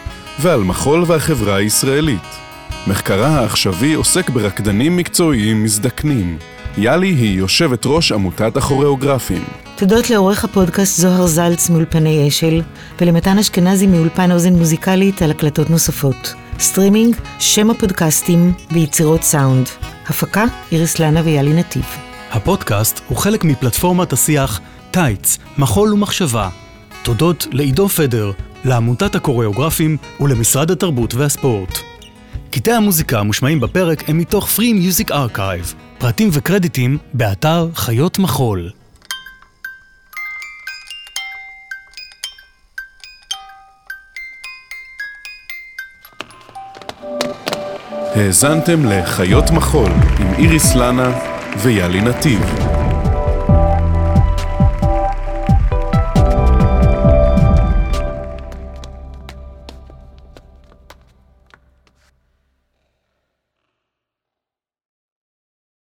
ועל מחול והחברה הישראלית. מחקרה העכשווי עוסק ברקדנים מקצועיים מזדקנים. יאלי היא יושבת ראש עמותת הכוריאוגרפים. תודות לעורך הפודקאסט זוהר זלץ מאולפני אשל, ולמתן אשכנזי מאולפן אוזן מוזיקלית על הקלטות נוספות. סטרימינג, שם הפודקאסטים ויצירות סאונד. הפקה, איריס לנה ויאלי נתיב. הפודקאסט הוא חלק מפלטפורמת השיח טייץ, מחול ומחשבה. תודות לעידו פדר, לעמותת הקוריאוגרפים ולמשרד התרבות והספורט. קטעי המוזיקה המושמעים בפרק הם מתוך Free Music Archive, פרטים וקרדיטים באתר חיות מחול. האזנתם לחיות מחול עם איריס לנה ויאלי נתיב.